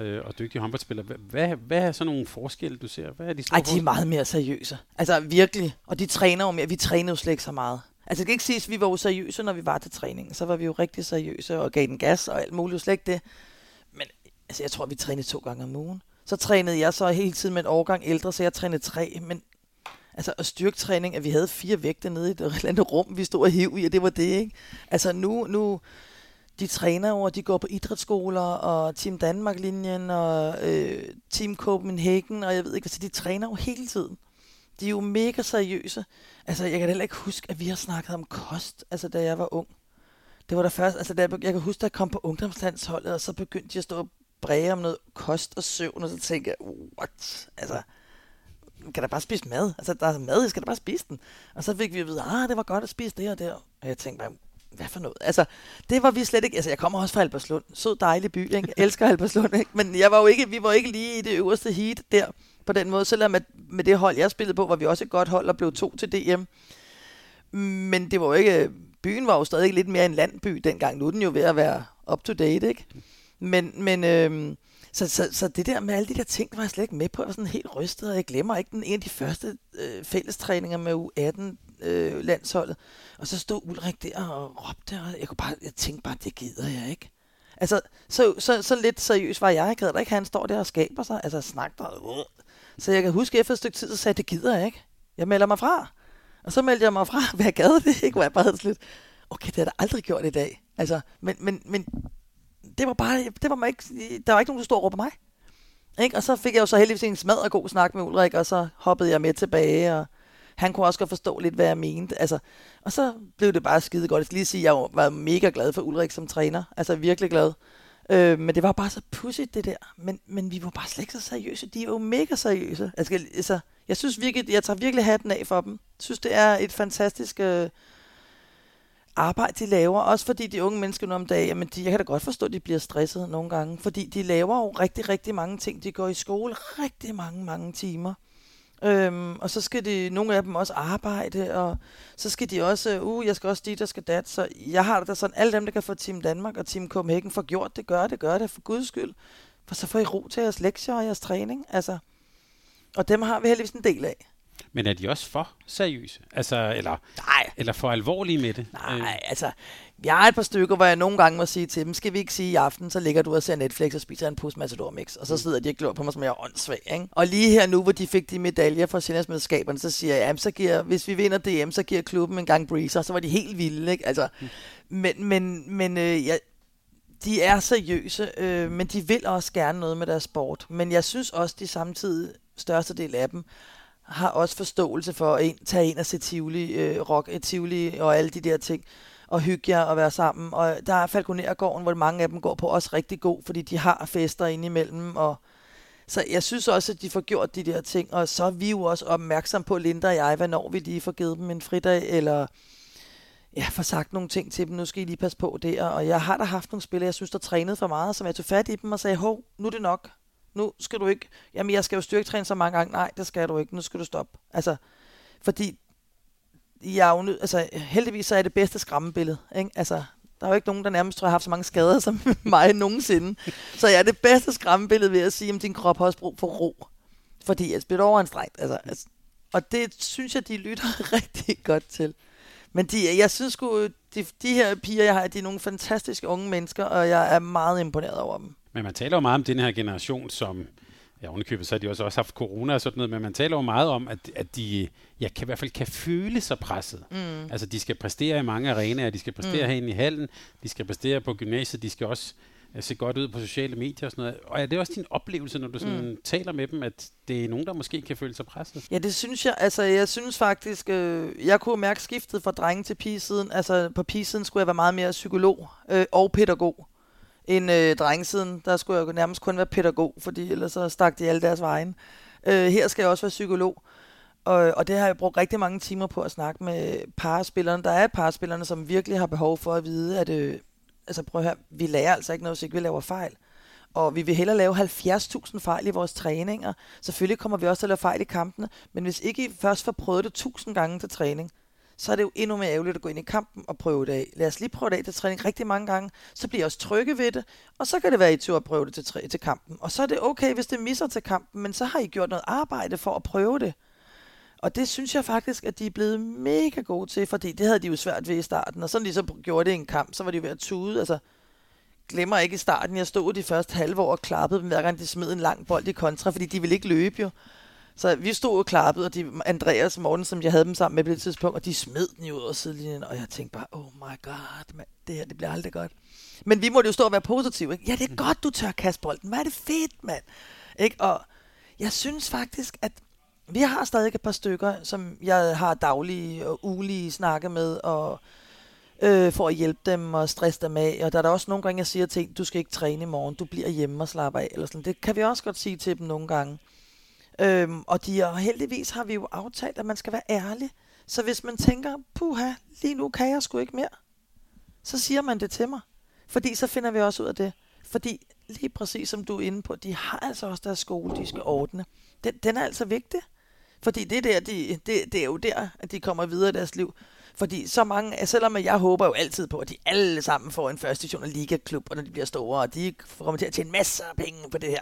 øh, og dygtige håndboldspillere. Hvad, hvad, er så nogle forskelle, du ser? Hvad er de store Ej, de er meget mere seriøse. Altså virkelig. Og de træner jo mere. Vi træner jo slet ikke så meget. Altså, det kan ikke siges, at vi var jo seriøse, når vi var til træningen. Så var vi jo rigtig seriøse og gav den gas og alt muligt. Slet ikke det. Men altså, jeg tror, vi trænede to gange om ugen. Så trænede jeg så hele tiden med en årgang ældre, så jeg trænede tre. Men altså, og styrketræning, at vi havde fire vægte nede i et eller andet rum, vi stod og hiv i, og det var det, ikke? Altså, nu, nu, de træner over, de går på idrætsskoler, og Team Danmark-linjen, og øh, Team Copenhagen, og jeg ved ikke, altså de træner jo hele tiden. De er jo mega seriøse. Altså, jeg kan heller ikke huske, at vi har snakket om kost, altså da jeg var ung. det var der først, altså da jeg, jeg kan huske, da jeg kom på ungdomslandsholdet, og så begyndte jeg at stå og bræge om noget kost og søvn, og så tænkte jeg, what? Altså, kan der bare spise mad? Altså, der er mad, jeg skal da bare spise den. Og så fik vi at vide, ah, det var godt at spise det og det. Og jeg tænkte bare, hvad for noget? Altså, det var vi slet ikke. Altså, jeg kommer også fra Alberslund. Sød, dejlig by, ikke? Jeg elsker Alberslund, ikke? Men jeg var jo ikke, vi var ikke lige i det øverste heat der på den måde. Selvom at med det hold, jeg spillede på, var vi også et godt hold og blev to til DM. Men det var jo ikke... Byen var jo stadig lidt mere en landby dengang. Nu er den jo ved at være up to date, ikke? Men, men øhm, så, så, så det der med alle de der ting, var jeg slet ikke med på. Jeg var sådan helt rystet, og jeg glemmer ikke den en af de første øh, fællestræninger med U18 øh, landsholdet. Og så stod Ulrik der og råbte, og jeg, kunne bare, jeg tænkte bare, det gider jeg ikke. Altså, så, så, så lidt seriøst var jeg. Jeg gad ikke, han står der og skaber sig. Altså, snak der. Så jeg kan huske, efter et stykke tid, så sagde jeg, det gider jeg ikke. Jeg melder mig fra. Og så meldte jeg mig fra, hvad jeg gad det ikke, hvor jeg bare havde lidt, okay, det har jeg aldrig gjort i dag. Altså, men, men, men det var bare, det var mig ikke, der var ikke nogen, der stod og råbte mig. Ikke? Og så fik jeg jo så heldigvis en smad og god snak med Ulrik, og så hoppede jeg med tilbage, og han kunne også godt forstå lidt, hvad jeg mente. Altså, og så blev det bare skide godt. Jeg skal lige sige, at jeg var mega glad for Ulrik som træner. Altså virkelig glad. Øh, men det var bare så pudsigt, det der. Men, men vi var bare slet ikke så seriøse. De er jo mega seriøse. Altså, altså, jeg synes virkelig, jeg tager virkelig hatten af for dem. Jeg synes, det er et fantastisk øh, arbejde, de laver. Også fordi de unge mennesker nu om dagen, jamen de, jeg kan da godt forstå, at de bliver stresset nogle gange. Fordi de laver jo rigtig, rigtig mange ting. De går i skole rigtig mange, mange timer. Øhm, og så skal de, nogle af dem også arbejde, og så skal de også, uh, jeg skal også dit, der skal dat. Så jeg har det da sådan, alle dem, der kan få Team Danmark og Team Copenhagen for gjort det, gør det, gør det, for guds skyld. For så får I ro til jeres lektier og jeres træning. Altså, og dem har vi heldigvis en del af. Men er de også for seriøse? Altså, eller, Nej. eller for alvorlige med det? Nej, øh. altså, jeg har et par stykker, hvor jeg nogle gange må sige til dem, skal vi ikke sige i aften, så ligger du og ser Netflix og spiser en pus Matador Mix, og så mm. sidder de og glor på mig, som jeg er åndssvag. Ikke? Og lige her nu, hvor de fik de medaljer fra Sjællandsmesterskaberne, så siger jeg, så giver, hvis vi vinder DM, så giver klubben en gang breezer, så var de helt vilde. Ikke? Altså, mm. Men, men, men øh, jeg, de er seriøse, øh, men de vil også gerne noget med deres sport. Men jeg synes også, de samtidig, største del af dem, har også forståelse for at tage ind og se Tivoli, øh, rock, øh, Tivoli og alle de der ting, og hygge jer og være sammen. Og der er Falconergården, hvor mange af dem går på også rigtig god, fordi de har fester indimellem, og så jeg synes også, at de får gjort de der ting, og så er vi jo også opmærksom på, Linda og jeg, hvornår vi lige får givet dem en fridag, eller ja, får sagt nogle ting til dem, nu skal I lige passe på der, og jeg har da haft nogle spillere, jeg synes, der trænede for meget, som jeg tog fat i dem og sagde, hov, nu er det nok, nu skal du ikke, jamen jeg skal jo styrketræne så mange gange, nej, det skal du ikke, nu skal du stoppe. Altså, fordi jeg er jo nød, altså heldigvis så er det bedste skræmmebillede, ikke? Altså, der er jo ikke nogen, der nærmest tror, jeg har haft så mange skader som mig nogensinde. Så jeg er det bedste skræmmebillede ved at sige, at din krop har også brug for ro. Fordi jeg spiller overanstrengt. Altså, altså, og det synes jeg, de lytter rigtig godt til. Men de, jeg synes sgu, de, de her piger, jeg har, de er nogle fantastiske unge mennesker, og jeg er meget imponeret over dem. Men man taler jo meget om den her generation, som Ja, underkøbet, så har de også, også haft corona og sådan noget, men man taler jo meget om, at, at de ja, kan, i hvert fald kan føle sig presset. Mm. Altså, de skal præstere i mange arenaer, de skal præstere mm. herinde i hallen, de skal præstere på gymnasiet, de skal også ja, se godt ud på sociale medier og sådan noget. Og er det også din oplevelse, når du sådan mm. taler med dem, at det er nogen, der måske kan føle sig presset? Ja, det synes jeg. Altså, jeg synes faktisk, øh, jeg kunne mærke skiftet fra drenge til pigesiden. Altså, på pigesiden skulle jeg være meget mere psykolog øh, og pædagog end øh, drengesiden. Der skulle jeg jo nærmest kun være pædagog, fordi ellers så stak de alle deres vejen. Øh, her skal jeg også være psykolog. Og, og det har jeg brugt rigtig mange timer på at snakke med parspillerne. Der er parspillerne, som virkelig har behov for at vide, at øh, altså prøv at høre, vi lærer altså ikke noget, hvis ikke vi laver fejl. Og vi vil hellere lave 70.000 fejl i vores træninger. Selvfølgelig kommer vi også til at lave fejl i kampene, men hvis ikke I først får prøvet det 1000 gange til træning, så er det jo endnu mere ærgerligt at gå ind i kampen og prøve det af. Lad os lige prøve det af til træning rigtig mange gange, så bliver jeg også trygge ved det, og så kan det være, at I tør at prøve det til, træ- til kampen. Og så er det okay, hvis det misser til kampen, men så har I gjort noget arbejde for at prøve det. Og det synes jeg faktisk, at de er blevet mega gode til, fordi det havde de jo svært ved i starten. Og sådan de så gjorde det i en kamp, så var de ved at tude. Altså, glemmer ikke i starten, jeg stod de første halve år og klappede dem, hver gang de smed en lang bold i kontra, fordi de ville ikke løbe jo. Så vi stod og klappede, og de, Andreas og Morten, som jeg havde dem sammen med på det tidspunkt, og de smed den jo ud af sidelinjen, og jeg tænkte bare, oh my god, man, det her det bliver aldrig godt. Men vi måtte jo stå og være positive. Ikke? Ja, det er godt, du tør kaste bolden. Hvad er det fedt, mand? Ikke? Og jeg synes faktisk, at vi har stadig et par stykker, som jeg har daglige og ugelige snakke med, og øh, for at hjælpe dem og stresse dem af. Og der er der også nogle gange, jeg siger til en, du skal ikke træne i morgen, du bliver hjemme og slapper af. Eller sådan. Det kan vi også godt sige til dem nogle gange. Øhm, og de, og heldigvis har vi jo aftalt, at man skal være ærlig. Så hvis man tænker, puha, lige nu kan jeg sgu ikke mere, så siger man det til mig. Fordi så finder vi også ud af det. Fordi lige præcis som du er inde på, de har altså også deres skole, de skal ordne. Den, den er altså vigtig. Fordi det, der, de, det, det er jo der, at de kommer videre i deres liv. Fordi så mange, altså selvom jeg håber jo altid på, at de alle sammen får en første division og ligaklub, og når de bliver store, og de kommer til at tjene masser af penge på det her.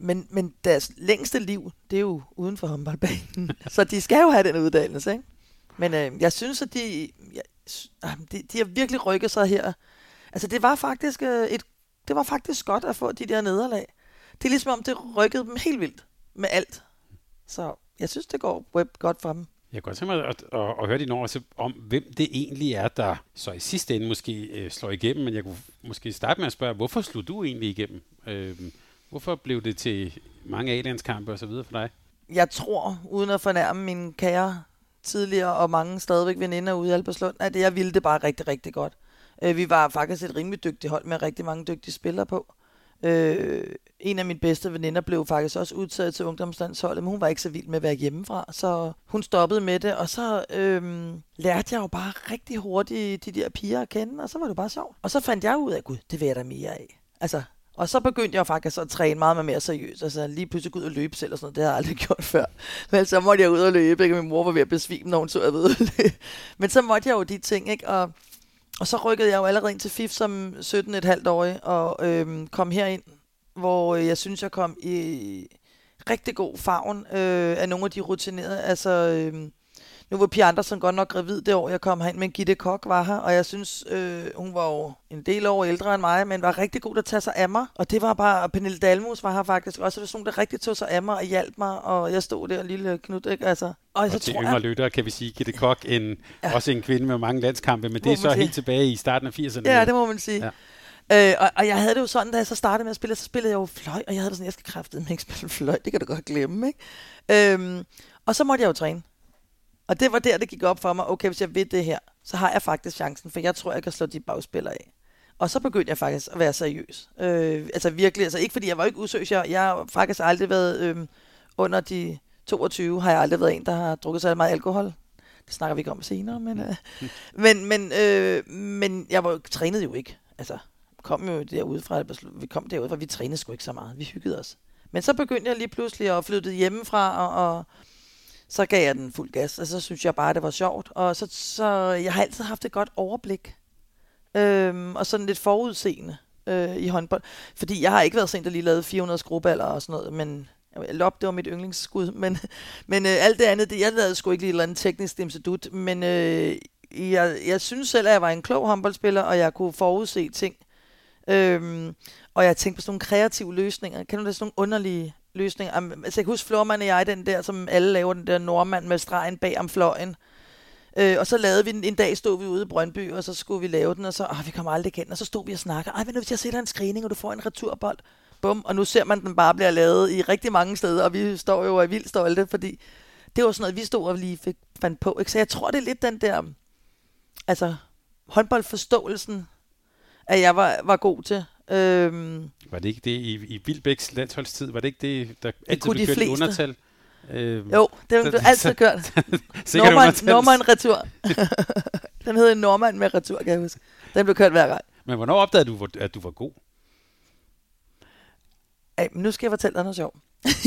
Men, men deres længste liv, det er jo uden for håndboldbanen. så de skal jo have den uddannelse, ikke? Men øh, jeg synes, at de, jeg, ah, de, de har virkelig rykket sig her. Altså, det var faktisk øh, et, det var faktisk godt at få de der nederlag. Det er ligesom om, det rykkede dem helt vildt med alt. Så jeg synes, det går web godt for dem. Jeg kan godt tænke mig at, at, at høre dine ord om, hvem det egentlig er, der så i sidste ende måske øh, slår igennem. Men jeg kunne måske starte med at spørge, hvorfor slog du egentlig igennem? Øh, hvorfor blev det til mange A-landskampe og så videre for dig? Jeg tror, uden at fornærme min kære tidligere og mange stadigvæk veninder ude i Alberslund, at jeg ville det bare rigtig, rigtig godt. Øh, vi var faktisk et rimelig dygtigt hold med rigtig mange dygtige spillere på. Øh, en af mine bedste veninder blev faktisk også udtaget til ungdomslandsholdet, men hun var ikke så vild med at være hjemmefra, så hun stoppede med det, og så øh, lærte jeg jo bare rigtig hurtigt de der piger at kende, og så var det bare sjovt. Og så fandt jeg ud af, gud, det vil jeg da mere af. Altså, og så begyndte jeg faktisk at træne meget mere seriøst. Altså lige pludselig gå ud og løbe selv og sådan noget. Det har jeg aldrig gjort før. Men så måtte jeg ud og løbe, ikke? Min mor var ved at besvime, når hun så jeg ved det. Men så måtte jeg jo de ting, ikke? Og, og så rykkede jeg jo allerede ind til FIF som 17 et halvt år og øhm, kom herind, hvor øh, jeg synes, jeg kom i rigtig god farven øh, af nogle af de rutinerede. Altså, øh, nu var Pia Andersen godt nok gravid det år, jeg kom herind, men Gitte Kok var her, og jeg synes, øh, hun var jo en del år ældre end mig, men var rigtig god at tage sig af mig. Og det var bare, og Pernille Dalmus var her faktisk også, person, der rigtig tog sig af mig og hjalp mig, og jeg stod der, lille Knud, ikke? Altså, og, og så til tror yngre jeg, lyttere kan vi sige, Gitte Kok, en, ja. også en kvinde med mange landskampe, men det er så sige. helt tilbage i starten af 80'erne. Ja, det må man sige. Ja. Øh, og, og jeg havde det jo sådan, da jeg så startede med at spille, så spillede jeg jo fløj, og jeg havde det sådan, jeg skal kraftedeme ikke spille fløj, det kan du godt glemme, ikke? Øhm, og så måtte jeg jo træne. Og det var der, det gik op for mig, okay, hvis jeg vil det her, så har jeg faktisk chancen, for jeg tror, jeg kan slå de bagspillere af. Og så begyndte jeg faktisk at være seriøs. Øh, altså virkelig, altså ikke fordi jeg var ikke usøgs, jeg, jeg har faktisk aldrig været øh, under de 22, har jeg aldrig været en, der har drukket så meget alkohol. Det snakker vi ikke om senere, men, øh, men, men, øh, men jeg var, trænede jo ikke. Altså, kom jo derude fra, vi kom derude fra, vi trænede sgu ikke så meget. Vi hyggede os. Men så begyndte jeg lige pludselig at flytte hjemmefra, og, og så gav jeg den fuld gas, og så synes jeg bare, det var sjovt. Og så, så jeg har altid haft et godt overblik, øhm, og sådan lidt forudseende øh, i håndbold. Fordi jeg har ikke været sent, der lige lavede 400 skruballer og sådan noget, men Lop, det var mit yndlingsskud, men, men øh, alt det andet, det, jeg lavede sgu ikke lige et eller andet teknisk dimsedut, men øh, jeg, jeg synes selv, at jeg var en klog håndboldspiller, og jeg kunne forudse ting. Øhm, og jeg tænkte på sådan nogle kreative løsninger. Kan du det sådan nogle underlige løsning. Altså, jeg kan huske Flormand og jeg, den der, som alle laver, den der nordmand med stregen bag om fløjen. Øh, og så lavede vi den, en dag stod vi ude i Brøndby, og så skulle vi lave den, og så, åh, vi kommer aldrig igen, og så stod vi og snakkede, ej, men nu hvis jeg sætter en screening, og du får en returbold, bum, og nu ser man den bare bliver lavet i rigtig mange steder, og vi står jo og er vildt stolte, fordi det var sådan noget, vi stod og lige fik, fandt på, ikke? Så jeg tror, det er lidt den der, altså, håndboldforståelsen, at jeg var, var god til. Øhm, var det ikke det i, i Vildbæks landsholdstid? Var det ikke det, der altid blev kørt i undertal? Øhm, jo, det blev altid kørt. Norman. Norman retur. den hed en Norman med retur, kan jeg huske. Den blev kørt hver gang. Men hvornår opdagede du, at du var god? Ej, men nu skal jeg fortælle dig noget sjovt.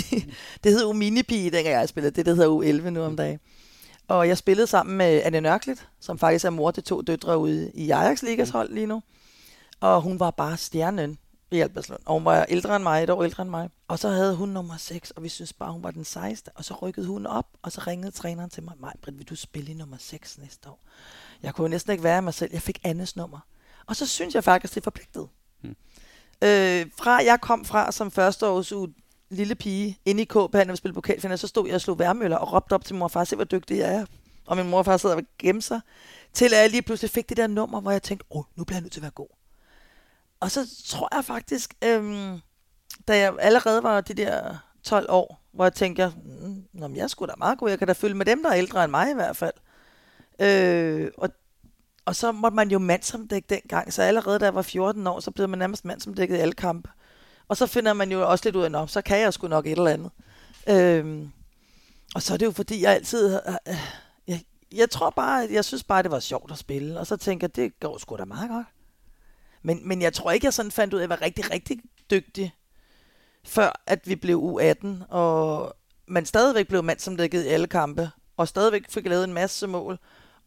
det hed jo Minipige, dengang jeg spillede. Det, det hedder U11 nu om dagen. Og jeg spillede sammen med Anne Nørklit, som faktisk er mor til to døtre ude i Ajax Ligas hold lige nu. Og hun var bare stjernen i Albertslund. Og hun var ældre end mig, et år ældre end mig. Og så havde hun nummer 6, og vi synes bare, hun var den sejeste. Og så rykkede hun op, og så ringede træneren til mig. Maj, Britt, vil du spille i nummer 6 næste år? Jeg kunne næsten ikke være af mig selv. Jeg fik Annes nummer. Og så synes jeg faktisk, det er forpligtet. Hmm. Øh, fra jeg kom fra som førsteårs u lille pige inde i KB, når vi spillede pokalfinal, så stod jeg og slog værmøller og råbte op til mor og far, se hvor dygtig jeg er. Og min mor og far sad og gemte sig, til at jeg lige pludselig fik det der nummer, hvor jeg tænkte, åh, nu bliver jeg nødt til at være god. Og så tror jeg faktisk, øhm, da jeg allerede var de der 12 år, hvor jeg tænker, mm, nå, men jeg er sgu da meget god, jeg kan da følge med dem, der er ældre end mig i hvert fald. Øh, og og så måtte man jo mandsomdække dengang, så allerede da jeg var 14 år, så blev man nærmest mandsomdækket i alle kampe. Og så finder man jo også lidt ud af, så kan jeg sgu nok et eller andet. Øh, og så er det jo fordi, jeg altid... Øh, øh jeg, jeg tror bare, jeg synes bare, det var sjovt at spille. Og så tænker jeg, det går sgu da meget godt. Men, men jeg tror ikke, jeg sådan fandt ud af, at jeg var rigtig, rigtig dygtig, før at vi blev U18, og man stadigvæk blev mand som dækket i alle kampe, og stadigvæk fik lavet en masse mål.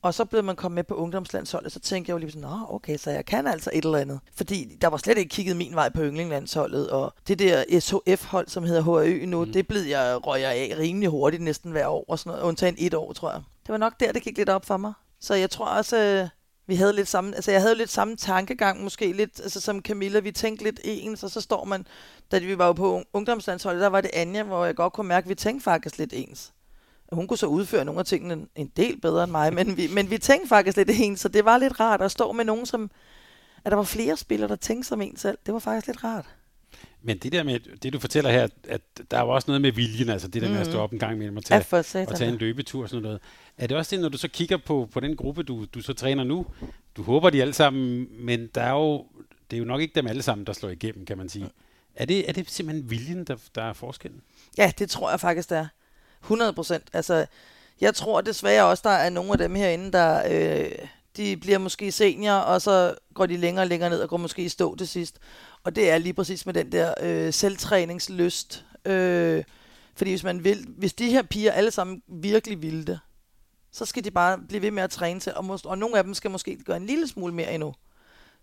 Og så blev man kommet med på ungdomslandsholdet, så tænkte jeg jo lige sådan, Nå, okay, så jeg kan altså et eller andet. Fordi der var slet ikke kigget min vej på yndlinglandsholdet, og det der SHF-hold, som hedder HRØ nu, mm. det blev jeg, røg jeg af rimelig hurtigt næsten hver år, og sådan noget, undtagen et år, tror jeg. Det var nok der, det gik lidt op for mig. Så jeg tror også, øh, vi havde lidt samme, altså jeg havde lidt samme tankegang, måske lidt, altså som Camilla, vi tænkte lidt ens, og så står man, da vi var jo på ungdomslandsholdet, der var det Anja, hvor jeg godt kunne mærke, at vi tænkte faktisk lidt ens. Hun kunne så udføre nogle af tingene en del bedre end mig, men vi, men vi tænkte faktisk lidt ens, så det var lidt rart at stå med nogen, som, at der var flere spillere, der tænkte som en selv. Det var faktisk lidt rart. Men det der med, det du fortæller her, at der var også noget med viljen, altså det der med at stå op en gang imellem og tage, ja, og tage en løbetur og sådan noget. Er det også det, når du så kigger på, på den gruppe, du, du så træner nu, du håber de alle sammen, men der er jo, det er jo nok ikke dem alle sammen, der slår igennem, kan man sige. Er det, er det simpelthen viljen, der, der er forskellen? Ja, det tror jeg faktisk, der er. 100 procent. Altså, jeg tror desværre også, der er nogle af dem herinde, der øh, de bliver måske senior, og så går de længere og længere ned og går måske i stå til sidst. Og det er lige præcis med den der øh, selvtræningslyst. Øh, fordi hvis man vil, hvis de her piger alle sammen virkelig vil det, så skal de bare blive ved med at træne til, og, måste, og nogle af dem skal måske gøre en lille smule mere endnu.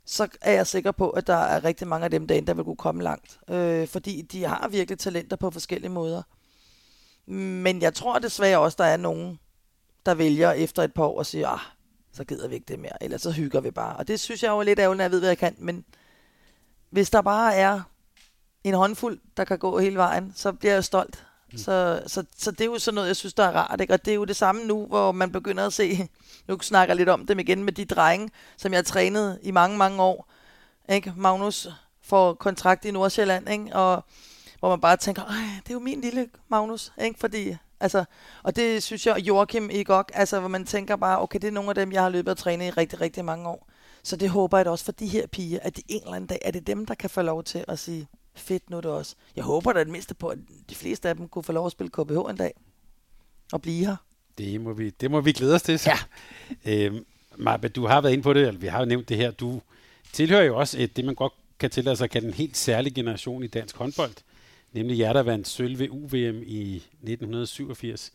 Så er jeg sikker på, at der er rigtig mange af dem derinde, der vil kunne komme langt. Øh, fordi de har virkelig talenter på forskellige måder. Men jeg tror desværre også, der er nogen, der vælger efter et par år og siger, ah, så gider vi ikke det mere, eller så hygger vi bare. Og det synes jeg jo er lidt ærgerligt, når jeg ved, hvad jeg kan, men hvis der bare er en håndfuld, der kan gå hele vejen, så bliver jeg stolt. Mm. Så, så, så det er jo sådan noget, jeg synes, der er rart. Ikke? Og det er jo det samme nu, hvor man begynder at se, nu snakker jeg lidt om dem igen, med de drenge, som jeg har trænet i mange, mange år. Ikke? Magnus får kontrakt i Nordsjælland, ikke? og hvor man bare tænker, det er jo min lille Magnus, ikke? Fordi, altså, og det synes jeg, Joachim i godt, altså, hvor man tænker bare, okay, det er nogle af dem, jeg har løbet og trænet i rigtig, rigtig mange år. Så det håber jeg da også for de her piger, at de en eller anden dag, er det dem, der kan få lov til at sige, fedt nu er det også. Jeg håber da det mindste på, at de fleste af dem kunne få lov at spille KBH en dag. Og blive her. Det må vi, det må vi glæde os til. Så. Ja. Øhm, Marbe, du har været inde på det, eller vi har jo nævnt det her. Du tilhører jo også et, det, man godt kan tillade sig at kalde en helt særlig generation i dansk håndbold nemlig jer, der vandt sølv ved UVM i 1987.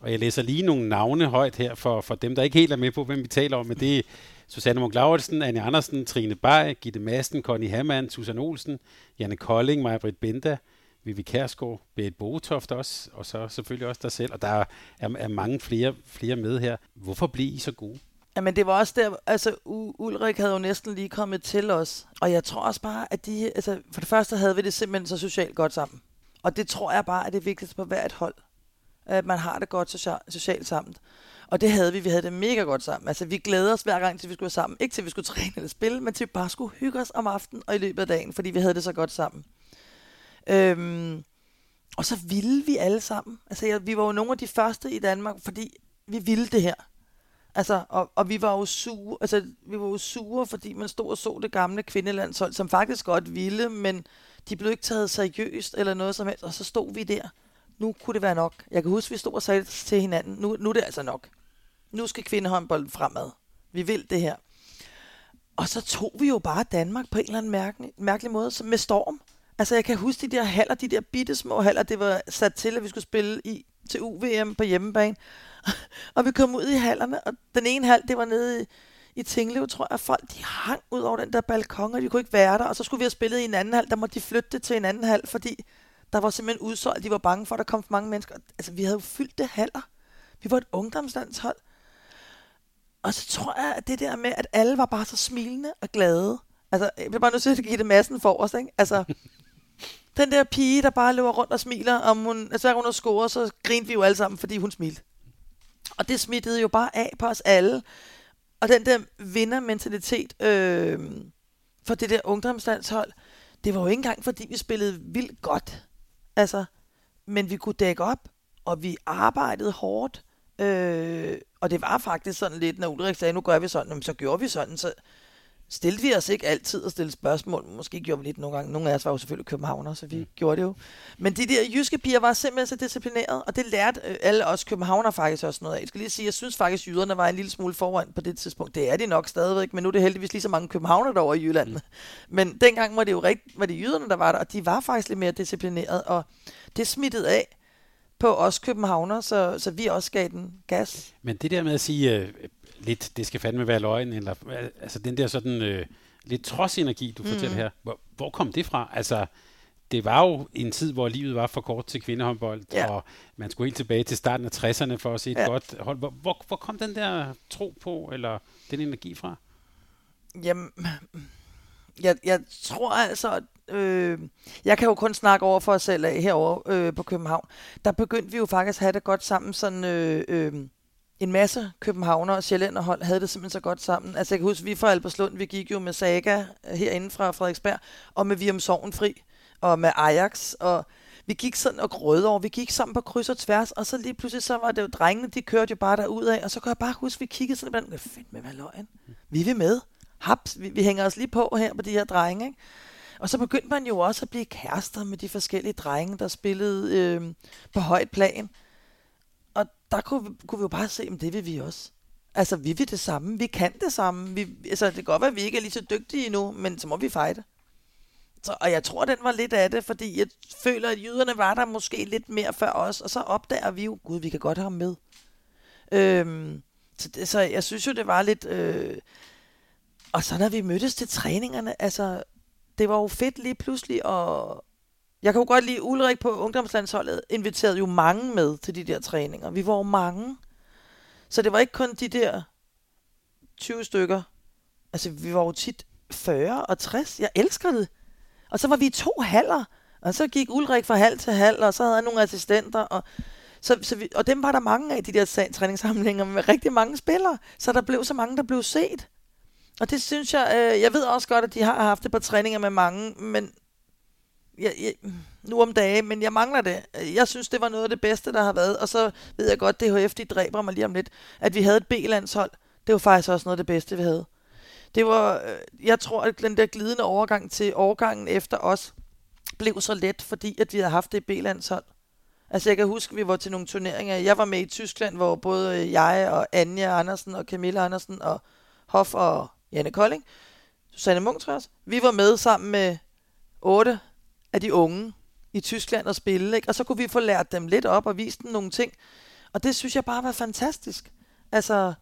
Og jeg læser lige nogle navne højt her for, for dem, der ikke helt er med på, hvem vi taler om. Men det er Susanne Munk Lauritsen, Anne Andersen, Trine Bay, Gitte Madsen, Connie Hammann, Susan Olsen, Janne Kolding, Maja-Britt Benda, Vivi Kærsgaard, Berit Botoft også, og så selvfølgelig også dig selv. Og der er, er mange flere, flere med her. Hvorfor blev I så gode? Jamen det var også der, altså Ulrik havde jo næsten lige kommet til os, og jeg tror også bare, at de, altså for det første havde vi det simpelthen så socialt godt sammen. Og det tror jeg bare er det vigtigste på hvert hold, at man har det godt socialt sammen. Og det havde vi, vi havde det mega godt sammen. Altså vi glæder os hver gang til vi skulle være sammen. Ikke til vi skulle træne eller spille, men til vi bare skulle hygge os om aftenen og i løbet af dagen, fordi vi havde det så godt sammen. Øhm, og så ville vi alle sammen. Altså jeg, vi var jo nogle af de første i Danmark, fordi vi ville det her. Altså, og, og vi var jo sure, altså, vi var jo sure, fordi man stod og så det gamle kvindelandshold, som faktisk godt ville, men de blev ikke taget seriøst eller noget som helst, og så stod vi der. Nu kunne det være nok. Jeg kan huske, vi stod og sagde til hinanden, nu, nu er det altså nok. Nu skal kvindehåndbolden fremad. Vi vil det her. Og så tog vi jo bare Danmark på en eller anden mærkelig, mærkelig måde, som med storm. Altså, jeg kan huske de der haller, de der bitte små haller, det var sat til, at vi skulle spille i til UVM på hjemmebane. og vi kom ud i hallerne, og den ene hal, det var nede i, i Tinglev, tror jeg, folk de hang ud over den der balkon, og de kunne ikke være der, og så skulle vi have spillet i en anden hal, der måtte de flytte det til en anden hal, fordi der var simpelthen udsolgt, de var bange for, at der kom for mange mennesker. Altså, vi havde jo fyldt det haller. Vi var et ungdomslandshold. Og så tror jeg, at det der med, at alle var bare så smilende og glade. Altså, jeg bliver bare nødt til at give det massen for os, ikke? Altså, den der pige, der bare løber rundt og smiler, om hun, altså, hun har scoret, så grinte vi jo alle sammen, fordi hun smilte. Og det smittede jo bare af på os alle. Og den der vindermentalitet øh, for det der ungdomslandshold, det var jo ikke engang, fordi vi spillede vildt godt. Altså, men vi kunne dække op, og vi arbejdede hårdt. Øh, og det var faktisk sådan lidt, når Ulrik sagde, nu gør vi sådan, så gjorde vi sådan, så stillede vi os ikke altid at stille spørgsmål. Måske gjorde vi lidt nogle gange. Nogle af os var jo selvfølgelig københavner, så vi mm. gjorde det jo. Men de der jyske piger var simpelthen så disciplineret, og det lærte øh, alle os københavner faktisk også noget af. Jeg skal lige sige, jeg synes faktisk, at jyderne var en lille smule foran på det tidspunkt. Det er de nok stadigvæk, men nu er det heldigvis lige så mange københavner derovre i Jylland. Mm. Men dengang var det jo rigtigt, var det jyderne, der var der, og de var faktisk lidt mere disciplineret, og det smittede af på os københavner, så, så vi også gav den gas. Men det der med at sige øh, lidt, det skal fandme være løgn, eller øh, altså den der sådan øh, lidt trodsenergi, du mm. fortæller her, hvor, hvor kom det fra? Altså, det var jo en tid, hvor livet var for kort til kvindehåndbold, ja. og man skulle helt tilbage til starten af 60'erne for at se et ja. godt hold. Hvor, hvor, hvor kom den der tro på, eller den energi fra? Jamen, jeg, jeg tror altså, øh, jeg kan jo kun snakke over for os selv af herovre øh, på København. Der begyndte vi jo faktisk at have det godt sammen, sådan øh, øh, en masse københavner og sjællænderhold havde det simpelthen så godt sammen. Altså jeg kan huske, vi fra Alberslund, vi gik jo med Saga øh, herinde fra Frederiksberg, og med Virum Fri, og med Ajax, og vi gik sådan og grød over, vi gik sammen på kryds og tværs, og så lige pludselig så var det jo drengene, de kørte jo bare derud af, og så kan jeg bare huske, vi kiggede sådan, blandt, fedt med, hvad løgn. Vi vil med. Haps, vi, vi hænger os lige på her på de her drenge, ikke? Og så begyndte man jo også at blive kærester med de forskellige drenge, der spillede øh, på højt plan. Der kunne, kunne vi jo bare se, at det vil vi også. Altså, vi vil det samme. Vi kan det samme. Vi, altså, det kan godt være, at vi ikke er lige så dygtige endnu, men så må vi fejde. Så, og jeg tror, den var lidt af det, fordi jeg føler, at jyderne var der måske lidt mere før os, og så opdager vi jo, gud, vi kan godt have ham med. Øhm, så, det, så jeg synes jo, det var lidt... Øh, og så når vi mødtes til træningerne, altså, det var jo fedt lige pludselig, og jeg kan jo godt lide, Ulrik på ungdomslandsholdet inviterede jo mange med til de der træninger. Vi var jo mange. Så det var ikke kun de der 20 stykker. Altså, vi var jo tit 40 og 60. Jeg elsker det. Og så var vi to halver. Og så gik Ulrik fra halv til halv, og så havde han nogle assistenter. Og, så, så vi, og dem var der mange af, de der træningssamlinger med rigtig mange spillere. Så der blev så mange, der blev set. Og det synes jeg, øh, jeg ved også godt, at de har haft det på træninger med mange, men jeg, jeg, nu om dagen, men jeg mangler det. Jeg synes, det var noget af det bedste, der har været. Og så ved jeg godt, det de dræber mig lige om lidt, at vi havde et B-landshold. Det var faktisk også noget af det bedste, vi havde. Det var, øh, jeg tror, at den der glidende overgang til overgangen efter os blev så let, fordi at vi havde haft det B-landshold. Altså jeg kan huske, at vi var til nogle turneringer. Jeg var med i Tyskland, hvor både øh, jeg og Anja Andersen og Camilla Andersen og Hoff og Janne Kolding, Susanne Munk Thors, Vi var med sammen med otte af de unge i Tyskland at spille, ikke? og så kunne vi få lært dem lidt op og vist dem nogle ting. Og det synes jeg bare var fantastisk. Altså,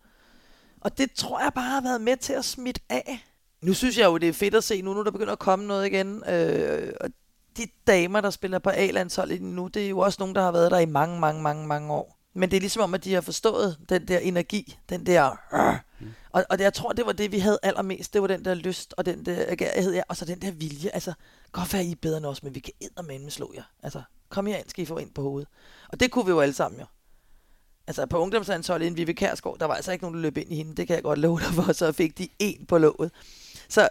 og det tror jeg bare har været med til at smitte af. Nu synes jeg jo, det er fedt at se nu, nu der begynder at komme noget igen. Øh, og de damer, der spiller på A-landsholdet nu, det er jo også nogen, der har været der i mange, mange, mange, mange år. Men det er ligesom om, at de har forstået den der energi, den der... Øh, og, og det, jeg tror, det var det, vi havde allermest. Det var den der lyst og den der agerighed, ja, og så den der vilje. Altså, godt være I er bedre end os, men vi kan eddermame slå jer. Altså, kom her ind, skal I få ind på hovedet. Og det kunne vi jo alle sammen jo. Altså, på ungdomslandsholdet inden Vivi Kærsgaard, der var altså ikke nogen, der løb ind i hende. Det kan jeg godt love dig for, så fik de en på låget. Så,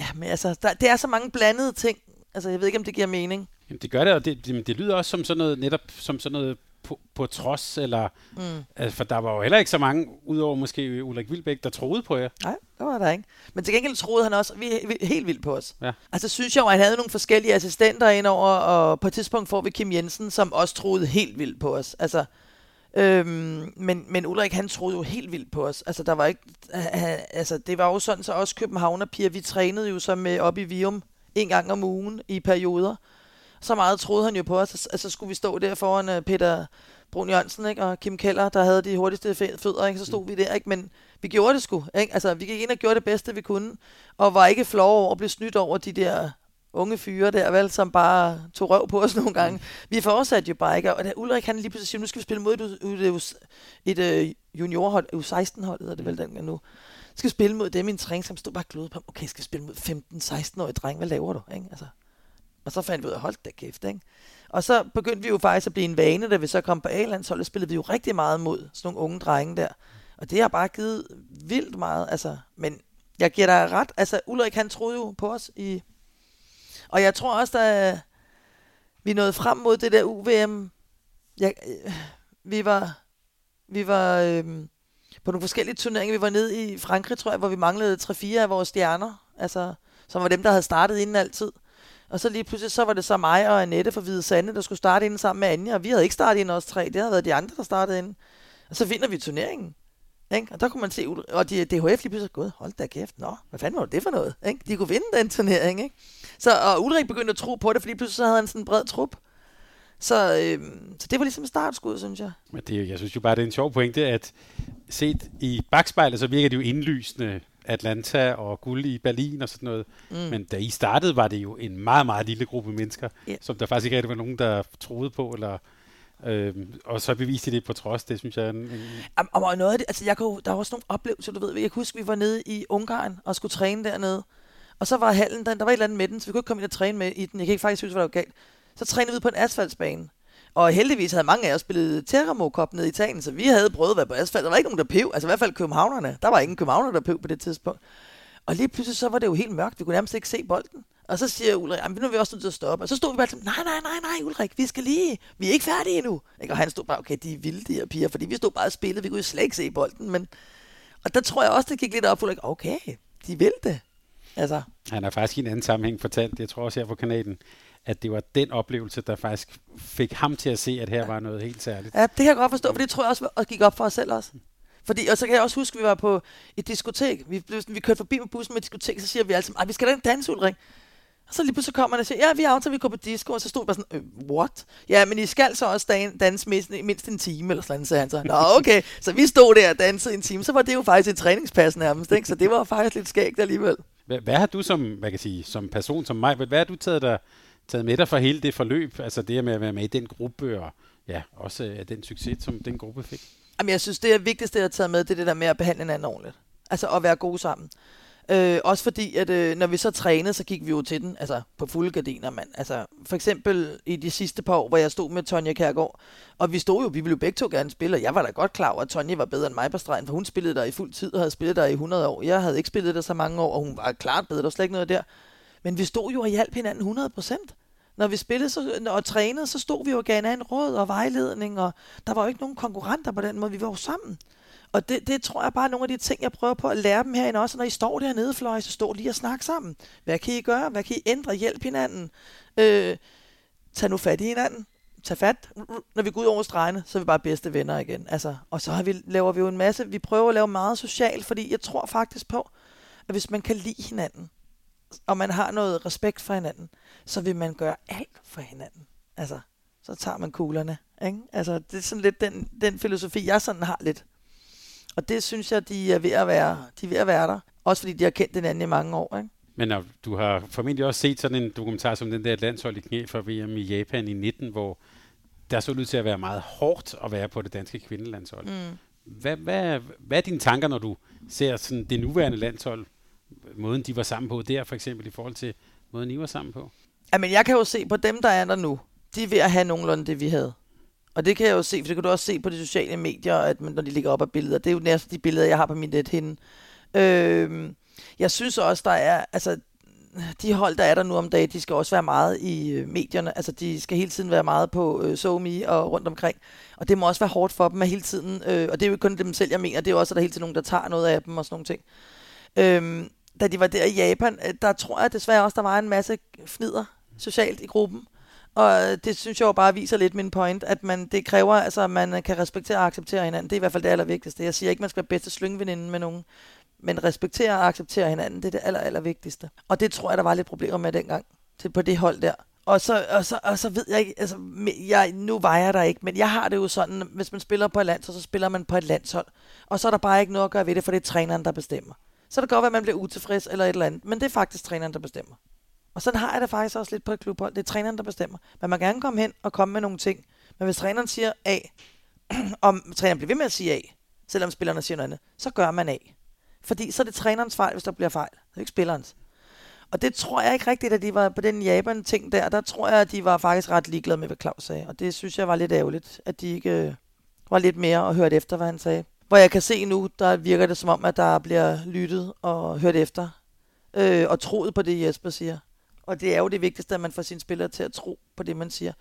ja, men altså, der, det er så mange blandede ting. Altså, jeg ved ikke, om det giver mening. Jamen, det gør det, og det, det, det lyder også som sådan noget, netop som sådan noget på, på trods, eller, mm. altså, for der var jo heller ikke så mange, udover måske Ulrik Vilbæk, der troede på jer. Nej, det var der ikke. Men til gengæld troede han også vi, vi, helt vildt på os. Ja. Altså synes jeg jo, at han havde nogle forskellige assistenter indover, og på et tidspunkt får vi Kim Jensen, som også troede helt vildt på os. Altså, Øhm, men, men Ulrik, han troede jo helt vildt på os. Altså, der var ikke, altså, det var jo sådan, så også Københavner-piger, vi trænede jo så med op i Vium en gang om ugen i perioder. Så meget troede han jo på os, at så skulle vi stå der foran uh, Peter Brun Jørgensen ikke? og Kim Keller, der havde de hurtigste fødder, ikke? så stod mm. vi der, ikke? men vi gjorde det sgu. Ikke? Altså, vi gik ind og gjorde det bedste, vi kunne, og var ikke flove over at blive snydt over de der unge fyre der, vel, som bare tog røv på os nogle gange. Mm. Vi fortsatte jo bare ikke, og da Ulrik han lige pludselig siger, nu skal vi spille mod et, et, et, et juniorhold, U16-hold hedder det vel den nu. Skal vi spille mod dem i en træning, som stod bare glødet på, okay, skal vi spille mod 15-16-årige dreng, hvad laver du? Ikke? Altså, og så fandt vi ud af, hold da kæft, ikke? Og så begyndte vi jo faktisk at blive en vane, da vi så kom på A-landsholdet, spillede vi jo rigtig meget mod sådan nogle unge drenge der. Og det har bare givet vildt meget, altså. Men jeg giver dig ret, altså Ulrik han troede jo på os i... Og jeg tror også, der vi nåede frem mod det der UVM, jeg, vi var Vi var øh, på nogle forskellige turneringer. Vi var nede i Frankrig, tror jeg, hvor vi manglede 3-4 af vores stjerner. Altså, som var dem, der havde startet inden altid. Og så lige pludselig, så var det så mig og Annette fra Hvide Sande, der skulle starte inden sammen med Anja. Og vi havde ikke startet inden os tre. Det havde været de andre, der startede inden. Og så vinder vi turneringen. Ikke? Og der kunne man se, og de, DHF lige pludselig gået, hold da kæft, nå, hvad fanden var det for noget? Ikke? De kunne vinde den turnering, ikke? Så, og Ulrik begyndte at tro på det, fordi pludselig så havde han sådan en bred trup. Så, øh, så det var ligesom startskud, synes jeg. Men det, jeg synes jo bare, det er en sjov pointe, at set i bagspejlet, så virker det jo indlysende, Atlanta og guld i Berlin og sådan noget. Mm. Men da I startede, var det jo en meget, meget lille gruppe mennesker, yeah. som der faktisk ikke rigtig var nogen, der troede på, eller Øhm, og så beviste de det på trods, det synes jeg er en... en... Og, og noget af det, altså jeg kunne, der var også nogle oplevelser, du ved. Jeg kan huske, vi var nede i Ungarn og skulle træne dernede. Og så var hallen, den, der var et eller andet med den, så vi kunne ikke komme ind og træne med i den. Jeg kan ikke faktisk huske, hvad der var galt. Så trænede vi på en asfaltsbane. Og heldigvis havde mange af os spillet Terramo Cup nede i Italien, så vi havde prøvet at være på asfalt. Der var ikke nogen, der pev. Altså i hvert fald københavnerne. Der var ingen københavner, der pev på det tidspunkt. Og lige pludselig så var det jo helt mørkt. Vi kunne nærmest ikke se bolden. Og så siger Ulrik, nu er vi også nødt til at stoppe. Og så stod vi bare sådan, nej, nej, nej, nej, Ulrik, vi skal lige, vi er ikke færdige endnu. Og han stod bare, okay, de er vilde, de her piger, fordi vi stod bare og spillede, vi kunne jo slet ikke se bolden. Men... Og der tror jeg også, det gik lidt op, Ulrik, okay, de vil det. Altså. Han har faktisk i en anden sammenhæng fortalt, jeg tror også her på kanalen, at det var den oplevelse, der faktisk fik ham til at se, at her ja. var noget helt særligt. Ja, det kan jeg godt forstå, for det tror jeg også og gik op for os selv også. Fordi, og så kan jeg også huske, at vi var på et diskotek. Vi, vi kørte forbi med bussen med et diskotek, så siger vi altid, vi skal da danse, Ulrik. Og så lige pludselig kommer han og siger, ja, vi at vi går på disco, og så stod bare sådan, øh, what? Ja, men I skal så også danse mindst, mindst en time, eller sådan, sagde han så. Nå, okay, så vi stod der og dansede en time, så var det jo faktisk et træningspas nærmest, ikke? Så det var faktisk lidt skægt alligevel. Hvad, hvad har du som, hvad kan sige, som person som mig, hvad har du taget, der, taget med dig for hele det forløb? Altså det med at være med i den gruppe, og ja, også den succes, som den gruppe fik? Jamen, jeg synes, det er vigtigste, jeg har taget med, det er det der med at behandle hinanden ordentligt. Altså at være gode sammen. Øh, også fordi, at øh, når vi så trænede, så gik vi jo til den, altså på fulde gardiner, mand. Altså for eksempel i de sidste par år, hvor jeg stod med Tonja Kærgaard, og vi stod jo, vi ville jo begge to gerne spille, og jeg var da godt klar over, at Tonja var bedre end mig på stregen, for hun spillede der i fuld tid og havde spillet der i 100 år. Jeg havde ikke spillet der så mange år, og hun var klart bedre, der var slet ikke noget der. Men vi stod jo og hjalp hinanden 100 procent når vi spillede så, og trænede, så stod vi jo og gav en råd og vejledning, og der var jo ikke nogen konkurrenter på den måde, vi var jo sammen. Og det, det tror jeg bare er nogle af de ting, jeg prøver på at lære dem herinde også. Når I står dernede, Fløj, så stå lige og snak sammen. Hvad kan I gøre? Hvad kan I ændre? Hjælp hinanden. Øh, tag nu fat i hinanden. Tag fat. Når vi går ud over stregene, så er vi bare bedste venner igen. Altså, og så har vi, laver vi jo en masse, vi prøver at lave meget socialt, fordi jeg tror faktisk på, at hvis man kan lide hinanden, og man har noget respekt for hinanden, så vil man gøre alt for hinanden. Altså, så tager man kuglerne. Ikke? Altså, det er sådan lidt den, den filosofi, jeg sådan har lidt. Og det synes jeg, de er ved at være, de er ved at være der. Også fordi de har kendt hinanden i mange år. Ikke? Men du har formentlig også set sådan en dokumentar som den der landshold i knæ for VM i Japan i 19, hvor der så ud til at være meget hårdt at være på det danske kvindelandshold. Mm. Hvad, hvad, hvad er dine tanker, når du ser sådan det nuværende landshold, måden de var sammen på der for eksempel, i forhold til måden I var sammen på? Jamen jeg kan jo se på dem, der er der nu. De er ved at have nogenlunde det, vi havde. Og det kan jeg jo se, for det kan du også se på de sociale medier, at når de ligger op af billeder. Det er jo næsten de billeder, jeg har på min net hende. Øh, jeg synes også, der er, altså, de hold, der er der nu om dagen, de skal også være meget i øh, medierne. Altså, de skal hele tiden være meget på øh, SoMe og rundt omkring. Og det må også være hårdt for dem at hele tiden, øh, og det er jo ikke kun dem selv, jeg mener, det er også, at der hele tiden nogen, der tager noget af dem og sådan nogle ting. Øhm, da de var der i Japan, øh, der tror jeg desværre også, der var en masse fnider socialt i gruppen. Og øh, det synes jeg jo bare viser lidt min point, at man, det kræver, altså, at man øh, kan respektere og acceptere hinanden. Det er i hvert fald det allervigtigste. Jeg siger ikke, at man skal være bedste slyngveninde med nogen, men respektere og acceptere hinanden, det er det aller, allervigtigste. Og det tror jeg, der var lidt problemer med dengang, til, på det hold der. Og så, og, så, og så ved jeg ikke, altså, jeg, nu vejer jeg der ikke, men jeg har det jo sådan, hvis man spiller på et landshold, så spiller man på et landshold. Og så er der bare ikke noget at gøre ved det, for det er træneren, der bestemmer. Så det kan godt være, at man bliver utilfreds eller et eller andet, men det er faktisk træneren, der bestemmer. Og sådan har jeg det faktisk også lidt på et klubhold. Det er træneren, der bestemmer. Man må gerne komme hen og komme med nogle ting. Men hvis træneren siger A, og træneren bliver ved med at sige A, selvom spillerne siger noget andet, så gør man A. Fordi så er det trænerens fejl, hvis der bliver fejl. Det er ikke spillerens. Og det tror jeg ikke rigtigt, at de var på den Japan-ting der. Der tror jeg, at de var faktisk ret ligeglade med, hvad Claus sagde. Og det synes jeg var lidt ærgerligt, at de ikke øh, var lidt mere og hørte efter, hvad han sagde. Hvor jeg kan se nu, der virker det som om, at der bliver lyttet og hørt efter. Øh, og troet på det, Jesper siger. Og det er jo det vigtigste, at man får sine spillere til at tro på det, man siger.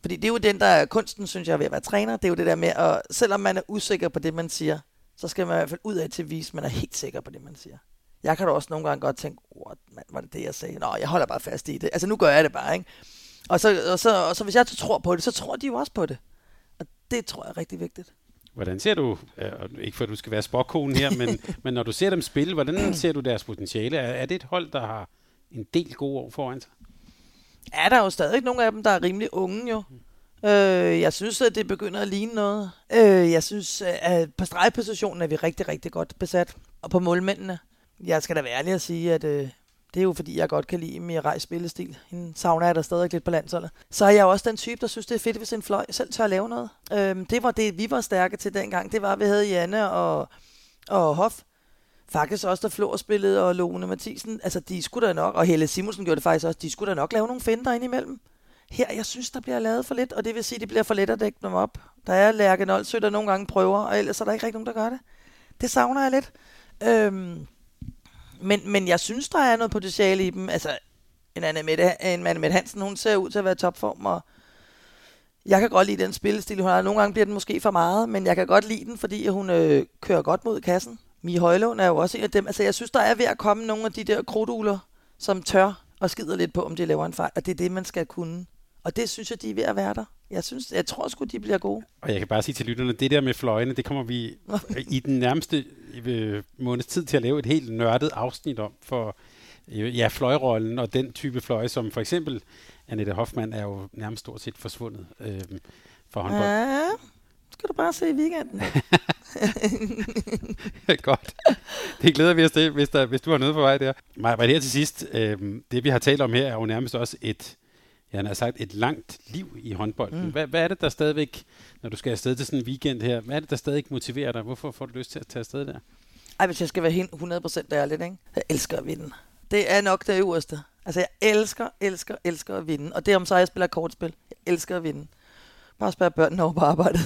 Fordi det er jo den, der er kunsten, synes jeg, ved at være træner. Det er jo det der med, at selvom man er usikker på det, man siger, så skal man i hvert fald ud af til at vise, at man er helt sikker på det, man siger. Jeg kan da også nogle gange godt tænke, what, man, var det det, jeg sagde? Nå, jeg holder bare fast i det. Altså, nu gør jeg det bare, ikke? Og så, og så, og så hvis jeg tror på det, så tror de jo også på det. Og det tror jeg er rigtig vigtigt. Hvordan ser du, øh, ikke for at du skal være spokkonen her, men, men når du ser dem spille, hvordan ser du deres potentiale? Er, er det et hold, der har en del gode år foran sig? Er der jo stadig nogle af dem, der er rimelig unge jo. Øh, jeg synes, at det begynder at ligne noget. Øh, jeg synes, at på stregpositionen er vi rigtig, rigtig godt besat. Og på målmændene. Jeg skal da være ærlig at sige, at øh, det er jo fordi, jeg godt kan lide Mirai spillestil. Hende savner jeg der stadig lidt på landsholdet. Så er jeg også den type, der synes, det er fedt, hvis en fløj selv tør at lave noget. Øhm, det var det, vi var stærke til dengang. Det var, at vi havde Janne og, og Hoff. Faktisk også, der Flor spillede, og Lone Mathisen. Altså, de skulle da nok, og Helle Simonsen gjorde det faktisk også, de skulle da nok lave nogle finder ind imellem. Her, jeg synes, der bliver lavet for lidt, og det vil sige, det bliver for let at dække dem op. Der er Lærke Nolsø, der nogle gange prøver, og ellers er der ikke rigtig nogen, der gør det. Det savner jeg lidt. Øhm, men, men jeg synes, der er noget potentiale i dem. Altså, en Anne Mette, en Anna Mette Hansen, hun ser ud til at være i topform, og jeg kan godt lide den spillestil, hun har. Nogle gange bliver den måske for meget, men jeg kan godt lide den, fordi hun øh, kører godt mod kassen. Mie Højlund er jo også en af dem. Altså, jeg synes, der er ved at komme nogle af de der krudugler, som tør og skider lidt på, om de laver en fejl. Og det er det, man skal kunne. Og det synes jeg, de er ved at være der. Jeg, synes, jeg tror sgu, de bliver gode. Og jeg kan bare sige til lytterne, det der med fløjene, det kommer vi i den nærmeste øh, måneds tid til at lave et helt nørdet afsnit om, for øh, ja, fløjrollen og den type fløje, som for eksempel Annette Hoffmann er jo nærmest stort set forsvundet øh, for håndbold. Ja, skal du bare se i weekenden. Godt. Det glæder vi os til, hvis, der, hvis du har noget på vej der. Maja, her til sidst, øh, det vi har talt om her, er jo nærmest også et, han har sagt, et langt liv i håndbolden. Mm. Hvad, hvad er det, der stadigvæk, når du skal afsted til sådan en weekend her, hvad er det, der stadig motiverer dig? Hvorfor får du lyst til at tage afsted der? Ej, hvis jeg skal være 100% ærlig, ikke? Jeg elsker at vinde. Det er nok det øverste. Altså, jeg elsker, elsker, elsker at vinde. Og det er om så, jeg spiller kortspil. Jeg elsker at vinde. Bare spørge børnene over på arbejdet.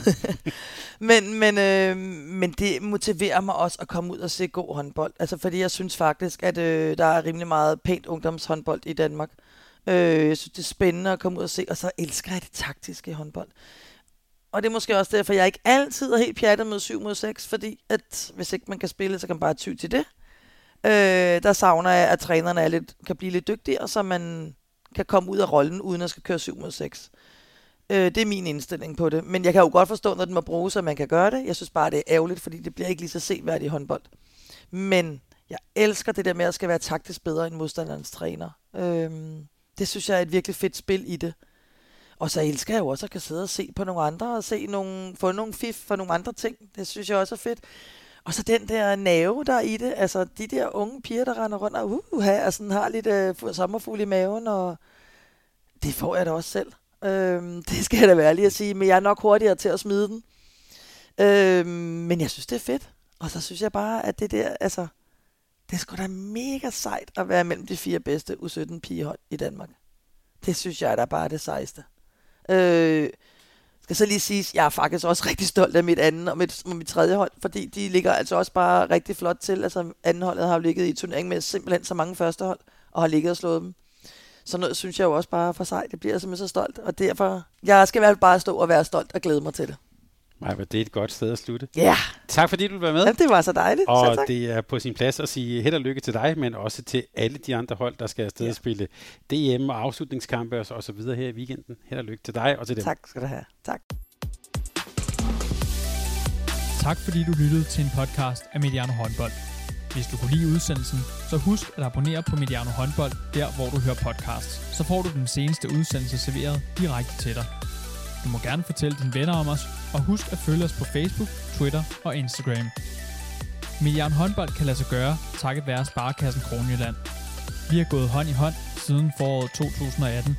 men, men, øh, men det motiverer mig også at komme ud og se god håndbold. Altså, fordi jeg synes faktisk, at øh, der er rimelig meget pænt ungdomshåndbold i Danmark. Øh, jeg synes, det er spændende at komme ud og se, og så elsker jeg det taktiske i håndbold. Og det er måske også derfor, jeg ikke altid er helt pjattet med 7 mod 6, fordi at hvis ikke man kan spille, så kan man bare ty til det. Øh, der savner jeg, at trænerne er lidt, kan blive lidt dygtigere, så man kan komme ud af rollen, uden at skal køre 7 mod 6. Øh, det er min indstilling på det. Men jeg kan jo godt forstå, når den må bruges, at man kan gøre det. Jeg synes bare, det er ærgerligt, fordi det bliver ikke lige så seværdigt i håndbold. Men jeg elsker det der med, at skal være taktisk bedre end modstanderens træner. Øh, det synes jeg er et virkelig fedt spil i det. Og så elsker jeg jo også at kan sidde og se på nogle andre, og se nogle, få nogle fif for nogle andre ting. Det synes jeg også er fedt. Og så den der nave, der er i det. Altså de der unge piger, der render rundt og uh, og sådan har lidt øh, uh, sommerfugl i maven. Og det får jeg da også selv. Øhm, det skal jeg da være lige at sige. Men jeg er nok hurtigere til at smide den. Øhm, men jeg synes, det er fedt. Og så synes jeg bare, at det der, altså, det er sgu da mega sejt at være mellem de fire bedste U17 pigehold i Danmark. Det synes jeg, der bare er det sejeste. Øh, skal så lige sige, jeg er faktisk også rigtig stolt af mit anden og mit, mit tredje hold, fordi de ligger altså også bare rigtig flot til. Altså anden holdet har ligget i turneringen med simpelthen så mange første hold, og har ligget og slået dem. Så noget synes jeg jo også bare for sejt. Det bliver jeg simpelthen så stolt, og derfor, jeg skal i hvert fald bare stå og være stolt og glæde mig til det. Maja, det er et godt sted at slutte. Ja. Yeah. Tak fordi du var med. Ja, det var så dejligt. Og så det er på sin plads at sige held og lykke til dig, men også til alle de andre hold, der skal afsted ja. spille DM og afslutningskampe og så videre her i weekenden. Held og lykke til dig og til dem. Tak skal du have. Tak. Tak fordi du lyttede til en podcast af Mediano Håndbold. Hvis du kunne lide udsendelsen, så husk at abonnere på Mediano Håndbold, der hvor du hører podcasts. Så får du den seneste udsendelse serveret direkte til dig. Du må gerne fortælle dine venner om os, og husk at følge os på Facebook, Twitter og Instagram. Mediano Håndbold kan lade sig gøre, takket være Sparkassen Kronjylland. Vi har gået hånd i hånd siden foråret 2018.